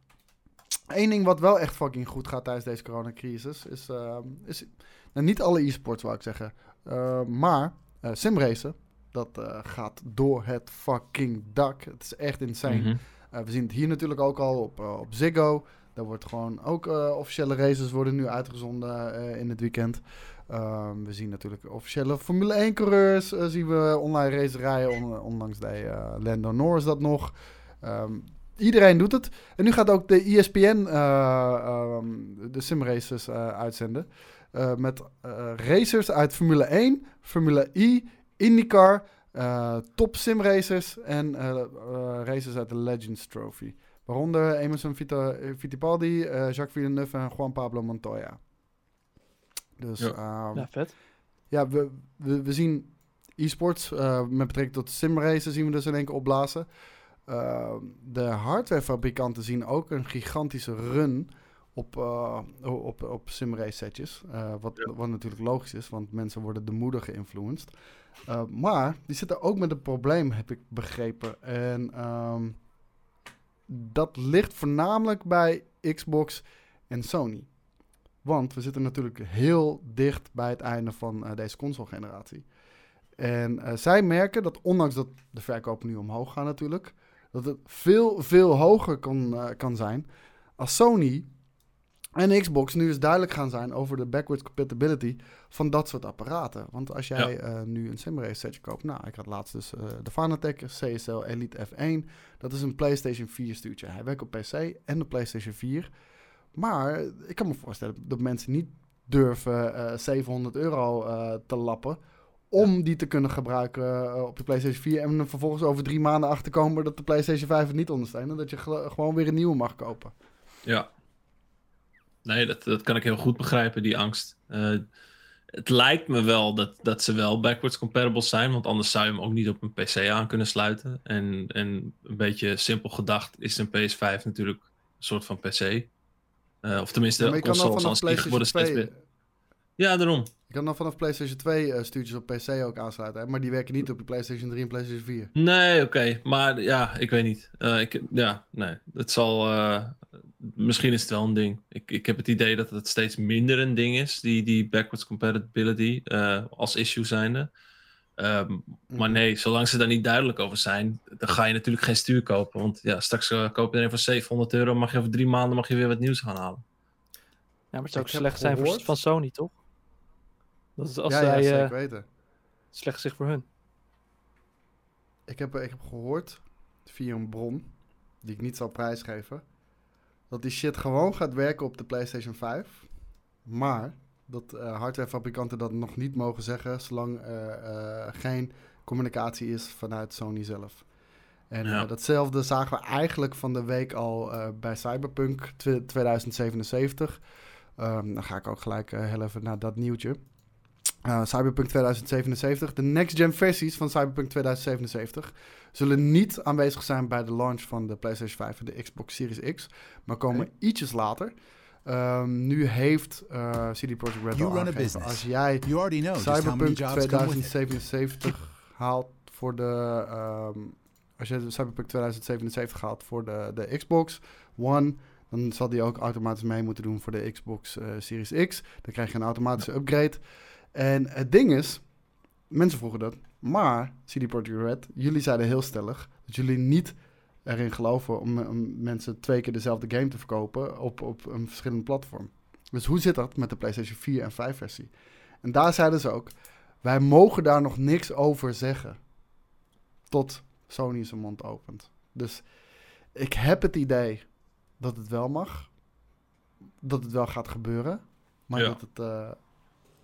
Eén ding wat wel echt fucking goed gaat tijdens deze coronacrisis is, eh, is nou, niet alle e-sports, wou ik zeggen, Eh, maar eh simracen, dat eh, gaat door het fucking dak. Het is echt insane. Eh, we zien het hier natuurlijk ook al op, op Ziggo. Daar wordt gewoon ook officiële races worden nu uitgezonden in het weekend. Ehm, we zien natuurlijk officiële Formule 1 coureurs. eh, zien we online race rijden. On- onlangs deed Lando Norris dat nog. Ehm, iedereen doet het. En nu gaat ook de ESPN uh, um, de simraces uh, uitzenden. Uh, met racers uit Formule 1, Formule I, IndyCar, top simracers en racers uit de Legends Trophy. Waaronder Emerson Vita, Fittipaldi, Jacques Villeneuve en Juan Pablo Montoya. Dus,
ja. Um, ja, vet.
Ja, we, we, we zien e-sports met betrekking tot simracen zien we dus in één keer opblazen. Uh, de hardwarefabrikanten zien ook een gigantische run op, uh, op, op simrace setjes. Uh, wat, ja. wat natuurlijk logisch is, want mensen worden de moeder geïnfluenced. maar die zitten ook met een probleem, heb ik begrepen. En um, dat ligt voornamelijk bij Xbox en Sony. Want we zitten natuurlijk heel dicht bij het einde van deze console-generatie. En zij merken dat, ondanks dat de verkopen nu omhoog gaan natuurlijk, dat het veel, veel hoger kan, uh, kan zijn als Sony en Xbox nu eens duidelijk gaan zijn over de backwards compatibility van dat soort apparaten. Want als jij ja. uh, nu een simrace setje koopt, nou, ik had laatst dus uh, de Fanatec CSL Elite F1. Dat is een PlayStation 4 stuurtje. Hij werkt op PC en de PlayStation 4. Maar ik kan me voorstellen dat mensen niet durven 700 euro te lappen om die te kunnen gebruiken uh, op de PlayStation 4. En vervolgens over drie maanden achterkomen dat de PlayStation 5 het niet ondersteunt. En dat je gewoon weer een nieuwe mag kopen.
Ja. Nee, dat, dat kan ik heel goed begrijpen, die angst. Uh, het lijkt me wel dat, dat ze wel backwards compatible zijn. Want anders zou je hem ook niet op een PC aan kunnen sluiten. En, en een beetje simpel gedacht is een PS5 natuurlijk een soort van PC. Uh, of tenminste,
ja, consoles als die worden steeds meer...
Ja, daarom.
Je kan dan vanaf PlayStation 2 uh, stuurtjes op PC ook aansluiten. Hè? Maar die werken niet op de PlayStation 3 en PlayStation 4.
Nee, oké. Okay. Maar ja, ik weet niet. Uh, ik, ja, nee. Het zal. Uh, misschien is het wel een ding. Ik, ik heb het idee dat het steeds minder een ding is. Die, die backwards compatibility als issue zijnde. Um, maar nee, zolang ze daar niet duidelijk over zijn, dan ga je natuurlijk geen stuur kopen. Want ja, straks koop je er een voor 700 euro. Mag je over drie maanden mag je weer wat nieuws gaan halen.
Ja, maar het zou ook slecht zijn voor, van Sony, toch? Dat is als
ja,
zij,
ja, zeker
uh,
weten.
slecht zich voor hun.
Ik heb, ik heb gehoord, via een bron, die ik niet zal prijsgeven, dat die shit gewoon gaat werken op de PlayStation 5. Maar dat uh, hardwarefabrikanten dat nog niet mogen zeggen, zolang er uh, geen communicatie is vanuit Sony zelf. En ja. datzelfde zagen we eigenlijk van de week al bij Cyberpunk 2077. Um, dan ga ik ook gelijk heel even naar dat nieuwtje. Uh, Cyberpunk 2077. De next-gen versies van Cyberpunk 2077 zullen niet aanwezig zijn bij de launch van de PlayStation 5 en de Xbox Series X, maar komen okay. ietsjes later. Um, nu heeft uh, CD Projekt Red als jij Cyberpunk 2077 haalt voor de... Um, als je Cyberpunk 2077 haalt voor de, de Xbox One, dan zal die ook automatisch mee moeten doen voor de Xbox uh, Series X. Dan krijg je een automatische upgrade. En het ding is, mensen vroegen dat, maar CD Projekt Red, jullie zeiden heel stellig dat jullie niet erin geloven om, om, mensen twee keer dezelfde game te verkopen op, op een verschillend platform. Dus hoe zit dat met de PlayStation 4 en 5 versie? En daar zeiden ze ook, wij mogen daar nog niks over zeggen tot Sony zijn mond opent. Dus ik heb het idee dat het wel mag, dat het wel gaat gebeuren, maar ja. dat het... Uh,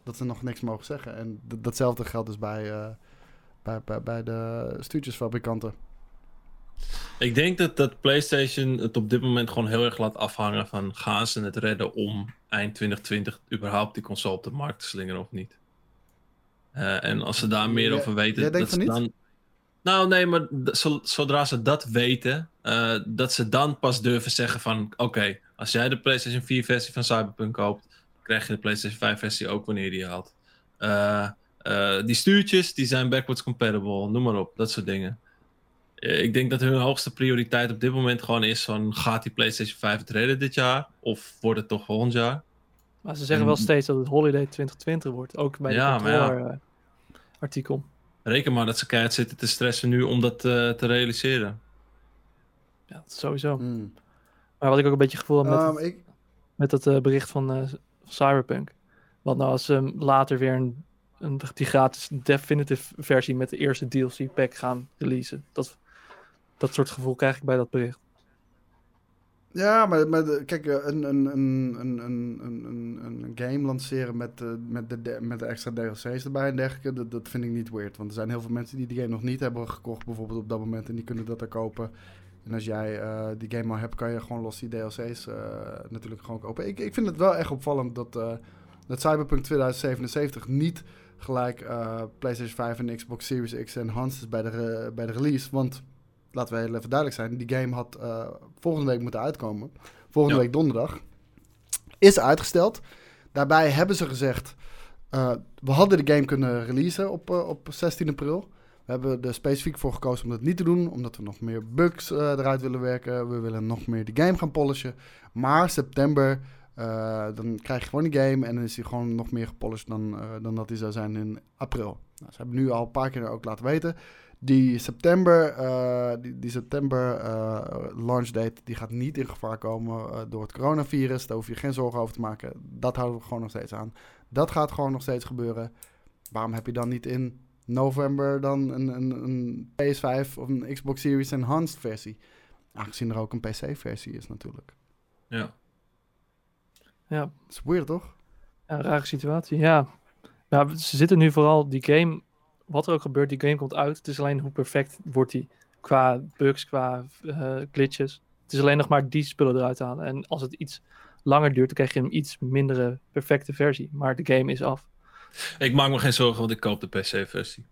dat ze nog niks mogen zeggen. En datzelfde geldt dus bij, uh, bij, bij, bij de stuurtjesfabrikanten.
Ik denk dat, dat PlayStation het op dit moment gewoon heel erg laat afhangen van gaan ze het redden om eind 2020 überhaupt die console op de markt te slingeren of niet. Uh, en als ze daar meer
ja,
over weten,
dat ze
niet? dan. Nou, nee, maar zodra ze dat weten, uh, dat ze dan pas durven zeggen van oké, okay, als jij de PlayStation 4 versie van Cyberpunk koopt, krijg je de PlayStation 5 versie ook wanneer je die haalt. Uh, uh, die stuurtjes, die zijn backwards compatible, noem maar op, dat soort dingen. Uh, ik denk dat hun hoogste prioriteit op dit moment gewoon is van, gaat die PlayStation 5 het redden dit jaar? Of wordt het toch volgend jaar?
Maar ze zeggen en... wel steeds dat het Holiday 2020 wordt, ook bij ja, de ja. artikel.
Reken maar dat ze keihard zitten te stressen nu om dat te realiseren.
Ja, dat sowieso. Mm. Maar wat ik ook een beetje gevoel heb met, um, het, ik... met dat bericht van Cyberpunk. Want nou als ze ehm, later weer een, een, die gratis definitive versie met de eerste DLC pack gaan releasen. Dat, dat soort gevoel krijg ik bij dat bericht.
Ja, maar, maar kijk, eh, een, een, een, een, een, een, game lanceren met, eh, met, de, met de extra DLC's erbij en dergelijke, dat, dat vind ik niet weird. Want er zijn heel veel mensen die die game nog niet hebben gekocht, bijvoorbeeld op dat moment, en die kunnen dat er kopen. En als jij eh, die game al hebt, kan je gewoon los die DLC's eh, natuurlijk gewoon kopen. Ik, ik vind het wel echt opvallend dat, eh, dat Cyberpunk 2077 niet gelijk PlayStation 5 en Xbox Series X enhanced is bij de, bij de release. Want, laten we heel even duidelijk zijn, die game had volgende week moeten uitkomen. Volgende
Ja.
week donderdag. Is uitgesteld. Daarbij hebben ze gezegd, we hadden de game kunnen releasen op, op 16 april. We hebben er specifiek voor gekozen om dat niet te doen, omdat we nog meer bugs eh, eruit willen werken. We willen nog meer de game gaan polishen. Maar september, eh, dan krijg je gewoon die game en dan is hij gewoon nog meer gepolished dan, eh, dan dat hij zou zijn in april. Nou, ze hebben nu al een paar keer ook laten weten. Die september, die, die september launch date, die gaat niet in gevaar komen door het coronavirus. Daar hoef je geen zorgen over te maken. Dat houden we gewoon nog steeds aan. Dat gaat gewoon nog steeds gebeuren. Waarom heb je dan niet in november dan een, een, een PS5 of een Xbox Series Enhanced versie? Aangezien er ook een PC-versie is natuurlijk.
Ja.
Ja,
Dat is weird, toch?
Ja, een rare situatie, ja. ja. Ze zitten nu vooral, die game, wat er ook gebeurt, die game komt uit. Het is alleen hoe perfect wordt die qua bugs, qua eh, glitches. Het is alleen nog maar die spullen eruit halen. En als het iets langer duurt, dan krijg je een iets mindere perfecte versie. Maar de game is af.
Ik maak me geen zorgen, want ik koop de PC-versie.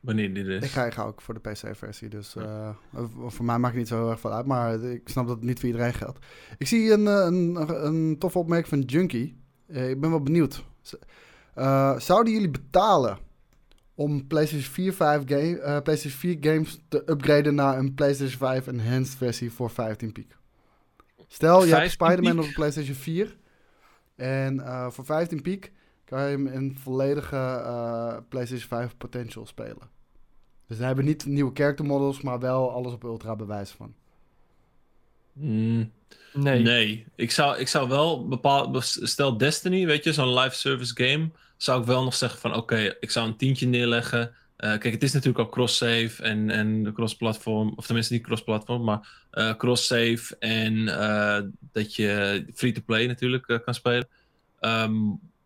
Wanneer die er
Ik
is.
ga, ik ga ook voor de PC-versie, dus eh, voor voor mij maakt het niet zo heel erg veel uit. Maar ik snap dat het niet voor iedereen geldt. Ik zie een, eh, een, een toffe opmerking van Junkie. Eh, ik ben wel benieuwd. Eh, zouden jullie betalen om PlayStation 4, 5 game, eh, PlayStation 4 games te upgraden naar een PlayStation 5 Enhanced versie voor 15 piek? Stel, je hebt
15
Spider-Man op de PlayStation 4 en eh, voor 15 piek kan je hem in volledige eh, PlayStation 5 potential spelen. Dus we hebben niet nieuwe character models, maar wel alles op ultra bewijs van.
Mm,
Nee.
nee. Ik, zou, ik zou wel bepaal Stel Destiny, weet je, zo'n live service game. Zou ik wel nog zeggen van oké, ik zou een tientje neerleggen. Eh, kijk, het is natuurlijk ook cross-save en, en cross-platform. Of tenminste niet cross-platform, maar eh, cross-save. En eh, dat je free-to-play natuurlijk kan spelen. Ehm,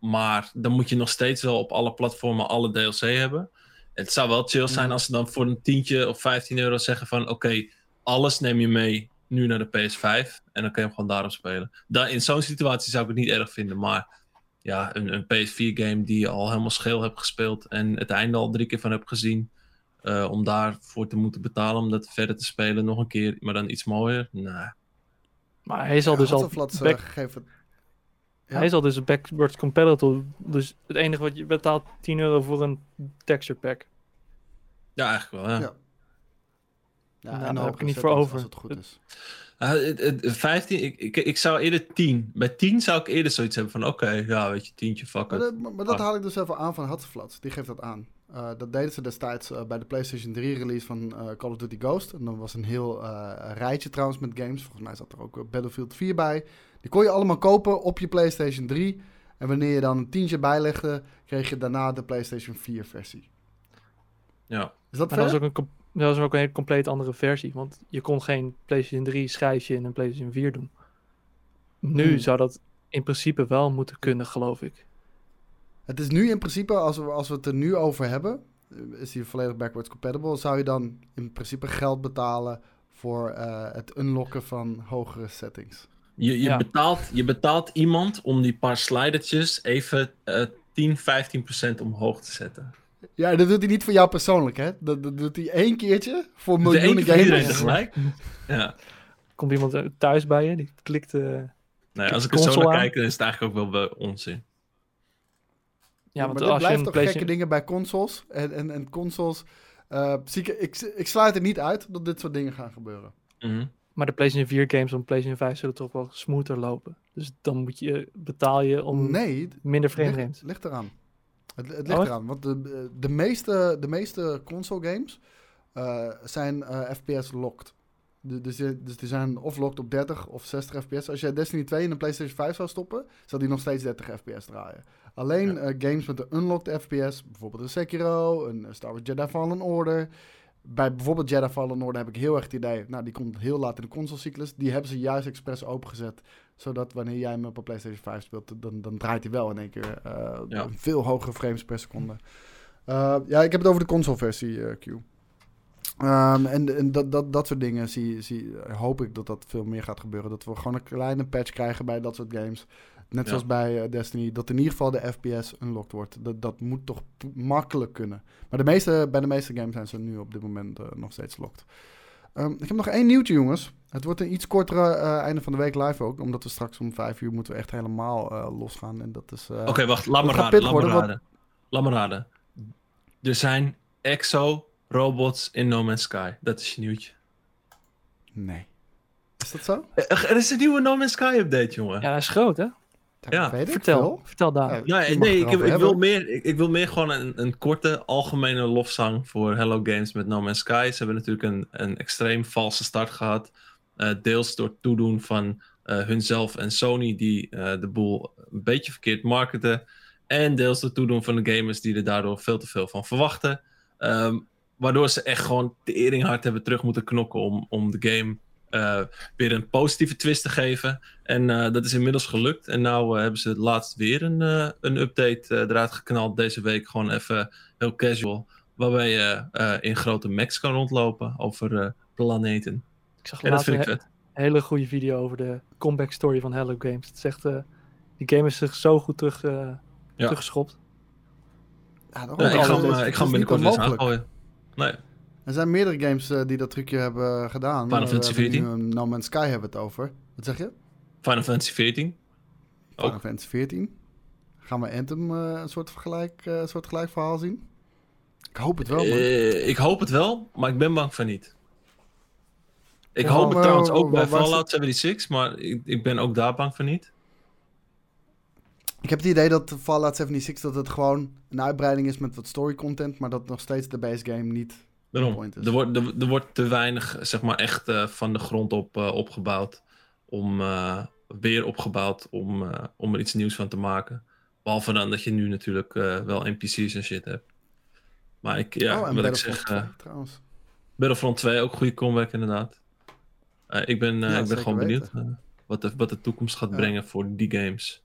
maar dan moet je nog steeds wel op alle platformen alle DLC hebben. Het zou wel chill zijn
Mhm.
als ze dan voor een tientje of 15 euro zeggen van oké, alles neem je mee nu naar de PS5 en dan kun je hem gewoon daarop spelen. In zo'n situatie zou ik het niet erg vinden, maar ja, een, een PS4 game die je al helemaal scheel hebt gespeeld en het einde al drie keer van hebt gezien, eh, om daarvoor te moeten betalen om dat verder te spelen nog een keer, maar dan iets mooier, nee.
Maar hij is al dus al
Hasselblad, eh,
back,
gegeven. Ja.
hij is al dus backwards compatible. Dus het enige wat je betaalt 10 euro voor een texture pack.
Ja, eigenlijk wel, ja.
Ja. Ja,
Nou,
en
daar heb ik niet voor over.
Als het goed is.
Ah, het- het- 15, ik, ik, ik zou eerder 10. Bij 10 zou ik eerder zoiets hebben van oké, ja, weet je, tientje, fuck
Maar,
it.
dat, maar- maar dat
Ah.
haal ik dus even aan van Hasselblad. Die geeft dat aan. Eh, dat deden ze destijds eh, bij de PlayStation 3 release van eh, Call of Duty Ghost. En dan was een heel eh, rijtje trouwens met games. Volgens mij zat er ook Battlefield 4 bij. Die kon je allemaal kopen op je PlayStation 3. En wanneer je dan een tientje bijlegde, kreeg je daarna de PlayStation 4 versie.
Ja.
Is dat
Maar dat was ook een, dat was ook een hele compleet andere versie. Want je kon geen PlayStation 3 schijfje in een PlayStation 4 doen. Nu
Hmm.
zou dat in principe wel moeten kunnen, geloof ik.
Het is nu in principe, als we, als we het er nu over hebben, eh, is die volledig backwards compatible. Zou je dan in principe geld betalen voor eh, het unlocken van hogere settings?
Je, je,
Ja.
betaalt, je betaalt iemand om die paar slidertjes even eh 10, 15 procent omhoog te zetten.
Ja, dat doet hij niet voor jou persoonlijk, hè? Dat, dat doet hij één keertje voor miljoenen
keer voor iedereen tegelijk. Ja.
Komt iemand thuis bij je, die klikt... eh,
Nee, als ik er zo naar
aan.
kijk, dan is het eigenlijk ook wel onzin.
ja, want
maar
als je
blijft
een
toch
PlayStation...
gekke dingen bij consoles. En, en, en consoles... eh, zie ik, ik, ik sluit het niet uit dat dit soort dingen gaan gebeuren.
Mhm.
Maar de PlayStation 4 games op PlayStation 5 zullen toch wel smoother lopen. Dus dan moet je, betaal je om
nee,
minder frame
ligt,
rates.
ligt eraan. Het, het ligt
Oh,
eraan, want de, de, meeste, de meeste console games eh, zijn eh, FPS locked. De- Dus, die- dus die zijn of locked op 30 of 60 fps. Als jij Destiny 2 in een PlayStation 5 zou stoppen, zou die nog steeds 30 fps draaien. Alleen
Ja.
eh, games met een unlocked fps, bijvoorbeeld een Sekiro, een Star Wars Jedi Fallen Order, bij bijvoorbeeld Jedi Fallen Order heb ik heel erg het idee... Nou, die komt heel laat in de consolecyclus. Die hebben ze juist expres opengezet. Zodat wanneer jij hem op een PlayStation 5 speelt... dan, dan draait hij wel in één keer eh,
Ja.
veel hogere frames per seconde. Eh, ja, ik heb het over de console-versie, eh, Q. Ehm, en en dat, dat, dat soort dingen zie, zie, hoop ik dat dat veel meer gaat gebeuren. Dat we gewoon een kleine patch krijgen bij dat soort games. Net
Ja.
zoals bij eh, Destiny. Dat in ieder geval de FPS unlocked wordt. Dat, dat moet toch makkelijk kunnen. Maar de meeste, bij de meeste games zijn ze nu op dit moment eh, nog steeds locked. Ehm, ik heb nog één nieuwtje, jongens. Het wordt een iets kortere eh, einde van de week live ook. Omdat we straks om vijf uur moeten we echt helemaal eh, losgaan. En dat is... eh,
Oké, wacht. Laat me
dat
raden. Laat me raden. Laat me raden. Er zijn exo-robots in No Man's Sky. Dat is je nieuwtje.
Nee. Is dat zo?
Er er is een nieuwe No Man's Sky update, jongen.
Ja, hij is groot, hè?
Ja,
weet ik
Vertel,
veel.
vertel daar.
Ja,
Nee, ik, ik, wil meer, ik, ik wil meer gewoon een, een korte algemene lofzang voor Hello Games met No Man's Sky. Ze hebben natuurlijk een, een extreem valse start gehad. Eh, deels door het toedoen van eh, hunzelf en Sony, die eh, de boel een beetje verkeerd marketen. En deels door het toedoen van de gamers, die er daardoor veel te veel van verwachten. Ehm, waardoor ze echt gewoon tering hard hebben terug moeten knokken om, om de game eh, weer een positieve twist te geven. En eh, dat is inmiddels gelukt. En nou eh, hebben ze laatst weer een, eh, een update eruit geknald deze week. Gewoon even heel casual. Waarbij je eh, in grote mechs kan rondlopen over eh, planeten.
Ik zag
En dat
laatst
vind ik
een
vet.
he- hele goede video over de comeback story van Hello Games. Het eh, die game is zich zo goed terug, eh
Ja.
teruggeschopt.
Ja,
ik ga hem, ik ga hem binnenkort eens aangooien. Nee,
Er zijn meerdere games eh, die dat trucje hebben gedaan.
Final
Eh,
Fantasy
we hebben
14.
nu, eh, No Man's Sky hebben het over. Wat zeg je?
Final Fantasy 14.
Final
Ook.
Fantasy 14. Gaan we Anthem eh, een soort, vergelijk, eh, een soort gelijk verhaal zien? Ik hoop het wel, man.
Eh, ik hoop het wel, maar ik ben bang van niet. Ik
Ja,
hoop het trouwens ook bij Fallout 76, maar ik, ik ben ook daar bang van niet.
Ik heb het idee dat Fallout 76 dat het gewoon een uitbreiding is met wat story content, maar dat nog steeds de base game niet.
Daarom. Er wordt, er, er wordt te weinig, zeg maar, echt eh, van de grond op eh, opgebouwd. Om, eh, weer opgebouwd om, om er iets nieuws van te maken. Behalve dan dat je nu natuurlijk wel NPC's en shit hebt. Maar ik, ja,
oh,
wat ik zeg,
2 trouwens.
Battlefront 2 ook goede comeback inderdaad. Ik ben,
Ja,
ik ben gewoon benieuwd
weten.
wat, de, wat de toekomst gaat
Ja.
brengen voor die games.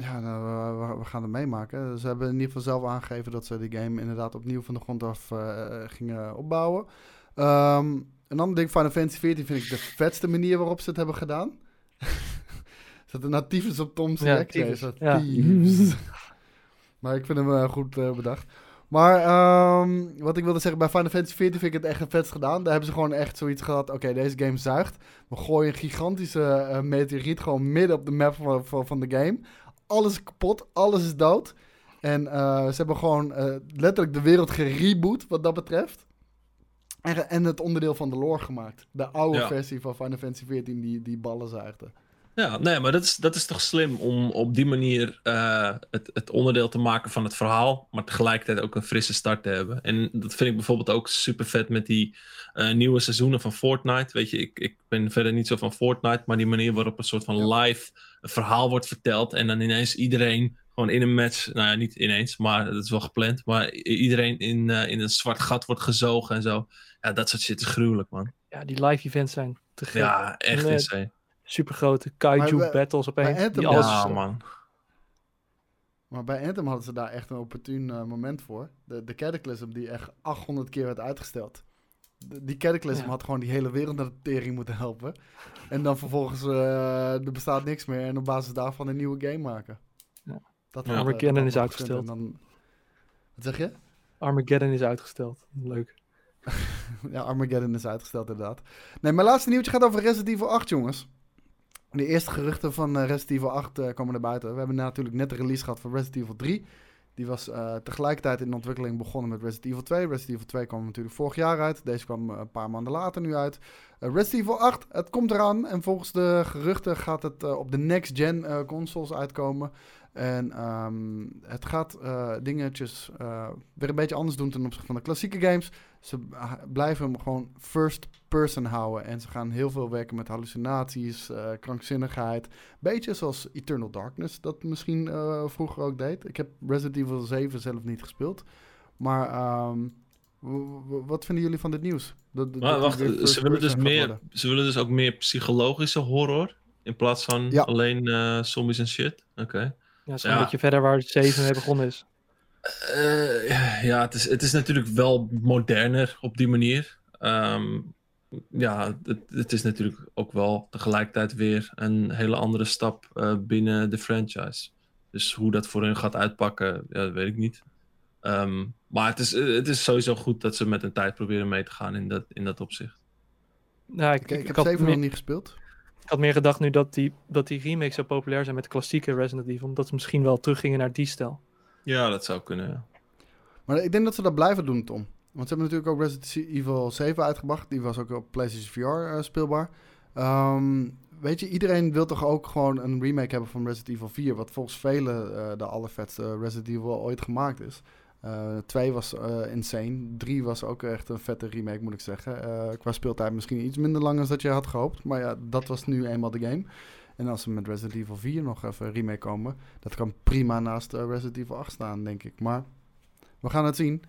Ja, nou, we, gaan het meemaken. Ze hebben in ieder geval zelf aangegeven dat ze die game inderdaad opnieuw van de grond af eh, gingen opbouwen. Ehm, een ander ding, Final Fantasy 14 vind ik de vetste manier waarop ze het hebben gedaan. dat er nou tyfus op Tom's
Ja,
is.
ja.
Maar ik vind hem eh, goed eh, bedacht. Maar ehm, wat ik wilde zeggen, bij Final Fantasy 14 vind ik het echt het vetst gedaan. Daar hebben ze gewoon echt zoiets gehad. Oké, deze game zuigt. We gooien een gigantische eh, meteoriet gewoon midden op de map van, van, van de game. Alles is kapot, alles is dood. En eh, ze hebben gewoon eh, letterlijk de wereld gereboot wat dat betreft. En, en het onderdeel van de lore gemaakt. De oude
Ja.
versie van Final Fantasy 14 die, die ballen zuigde.
Ja, nee, maar dat is, dat is toch slim om op die manier eh, het, het onderdeel te maken van het verhaal, maar tegelijkertijd ook een frisse start te hebben. En dat vind ik bijvoorbeeld ook super vet met die nieuwe seizoenen van Fortnite. Weet je, ik, ik ben verder niet zo van Fortnite, maar die manier waarop een soort van live een verhaal wordt verteld en dan ineens iedereen gewoon in een match, nou ja, niet ineens, maar dat is wel gepland, maar iedereen in, eh, in een zwart gat wordt gezogen en zo. Ja, dat soort shit is gruwelijk, man.
Ja, die live events zijn te gek.
Ja, echt insane.
Supergrote kaiju
we-
battles opeens.
Anthem
die alles,
Ja, man.
Maar bij Anthem hadden ze daar echt een opportun eh, moment voor. De, de Cataclysm die echt 800 keer werd uitgesteld. Die Cataclysm
Ja.
had gewoon die hele wereld naar de tering moeten helpen. En dan vervolgens, eh, er bestaat niks meer. En op basis daarvan een nieuwe game maken.
Ja.
Dat
Ja.
had, eh,
Armageddon is uitgesteld.
En Dan, wat zeg je?
Armageddon is uitgesteld. Leuk.
Ja, Armageddon is uitgesteld inderdaad. Nee, mijn laatste nieuwtje gaat over Resident Evil 8, jongens. De eerste geruchten van eh, Resident Evil 8 eh, komen naar buiten. We hebben natuurlijk net de release gehad van Resident Evil 3. Die was eh, tegelijkertijd in ontwikkeling begonnen met Resident Evil 2. Resident Evil 2 kwam natuurlijk vorig jaar uit. Deze kwam eh, een paar maanden later nu uit. Eh, Resident Evil 8, het komt eraan. En volgens de geruchten gaat het op de next-gen consoles uitkomen. En ehm, het gaat dingetjes weer een beetje anders doen ten opzichte van de klassieke games. Ze blijven hem gewoon first person houden. En ze gaan heel veel werken met hallucinaties, eh, krankzinnigheid. Beetje zoals Eternal Darkness dat misschien eh, vroeger ook deed. Ik heb Resident Evil 7 zelf niet gespeeld. Maar ehm, Wat vinden jullie van dit nieuws? Dat, dat-
Maar
dat
wacht, ze willen, dus meer,
worden.
ze willen dus ook meer psychologische horror. In plaats van
Ja.
alleen eh, zombies en shit. Oké.
Ja, zo'n
Ja.
beetje verder waar 7 mee begonnen is.
Eh, ja, het is, het is natuurlijk wel moderner op die manier. Ehm, ja, het, het is natuurlijk ook wel tegelijkertijd weer een hele andere stap eh, binnen de franchise. Dus hoe dat voor hun gaat uitpakken, ja, dat weet ik niet. Ehm, maar het is, het is sowieso goed dat ze met een tijd proberen mee te gaan in dat, in dat opzicht.
Nou, ik,
ik
ik
heb 7
meer-
nog niet gespeeld.
Ik had meer gedacht nu dat die, dat die remakes zo populair zijn met de klassieke Resident Evil. Omdat ze misschien wel teruggingen naar die stijl.
Ja, dat zou kunnen.
Maar ik denk dat ze dat blijven doen, Tom. Want ze hebben natuurlijk ook Resident Evil 7 uitgebracht. Die was ook op PlayStation VR eh, speelbaar. Ehm, weet je, iedereen wil toch ook gewoon een remake hebben van Resident Evil 4. Wat volgens velen eh, de allervetste Resident Evil ooit gemaakt is. Eh 2 was insane. 3 was ook echt een vette remake, moet ik zeggen. Qua speeltijd misschien iets minder lang dan dat je had gehoopt. Maar ja, dat was nu eenmaal de game. En als ze met Resident Evil 4 nog even remake komen, dat kan prima naast eh, Resident Evil 8 staan, denk ik. Maar we gaan het zien.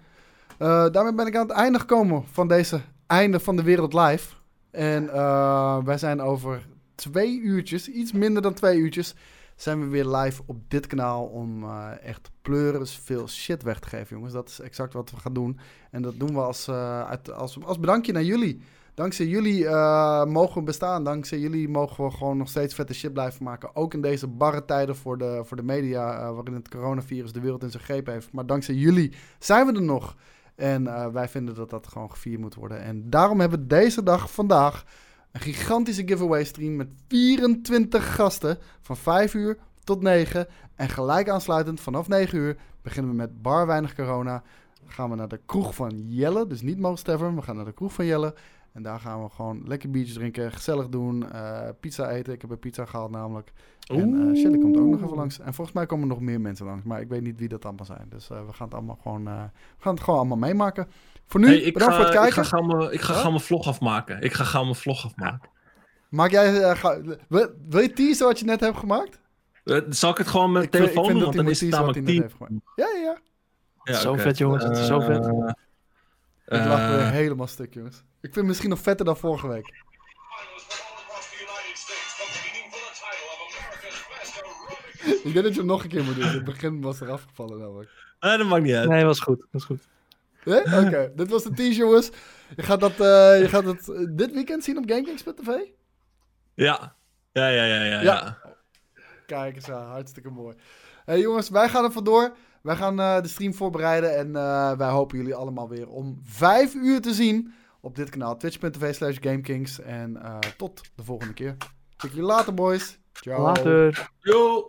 Eh, daarmee ben ik aan het einde gekomen van deze einde van de wereld live. En eh, wij zijn over twee uurtjes, iets minder dan twee uurtjes, zijn we weer live op dit kanaal om echt pleuris veel shit weg te geven, jongens. Dat is exact wat we gaan doen. En dat doen we als, uit, als, als bedankje naar jullie. Dankzij jullie eh, mogen we bestaan. Dankzij jullie mogen we gewoon nog steeds vette shit blijven maken. Ook in deze barre tijden voor de, voor de media, eh, waarin het coronavirus de wereld in zijn greep heeft. Maar dankzij jullie zijn we er nog. En eh, wij vinden dat dat gewoon gevierd moet worden. En daarom hebben we deze dag, vandaag, een gigantische giveaway stream met 24 gasten van 5 uur tot 9. En gelijk aansluitend vanaf 9 uur beginnen we met bar weinig corona. Gaan we naar de kroeg van Jelle, dus niet Most. We gaan naar de kroeg van Jelle. En daar gaan we gewoon lekker biertjes drinken, gezellig doen, eh, pizza eten. Ik heb een pizza gehaald namelijk. En eh Shelly komt ook nog even langs. En volgens mij komen er nog meer mensen langs. Maar ik weet niet wie dat allemaal zijn. Dus eh, we gaan het allemaal gewoon, eh, we gaan het gewoon allemaal meemaken. Voor nu,
Hey, ik,
bedankt
ga,
voor het
ik
kijken.
ga mijn- ik ga
Huh?
gauw mijn vlog afmaken. Ik ga gauw mijn vlog afmaken.
Maak jij, ga- wil, wil je teasen wat je net hebt gemaakt?
Zal ik het gewoon met
Ik
mijn
vind- ik
telefoon
vind
doen? Want dan is het
teasen wat
namelijk
hij net
10.
heeft gemaakt. Ja, ja.
Ja,
Zo vet, jongens, het is zo vet.
Ik lach weer
eh,
helemaal stuk, jongens. Ik vind het misschien nog vetter dan vorige week. Ik denk dat je hem nog een keer moet doen. Het begin was er afgevallen namelijk.
eh, dat maakt niet uit.
Nee, was goed. Was goed.
Nee? Oké, dit was de tease, jongens. Je gaat dat, eh, je gaat het eh, dit weekend zien op GameKings.tv?
Ja. Ja, ja, ja, ja.
Ja.
ja.
Kijk eens aan, hartstikke mooi. Hey jongens, wij gaan er vandoor. Wij gaan eh, de stream voorbereiden en eh, wij hopen jullie allemaal weer om vijf uur te zien op dit kanaal. Twitch.tv slash GameKings. En eh, tot de volgende keer. Zie jullie later, boys. Ciao.
Later.
Yo.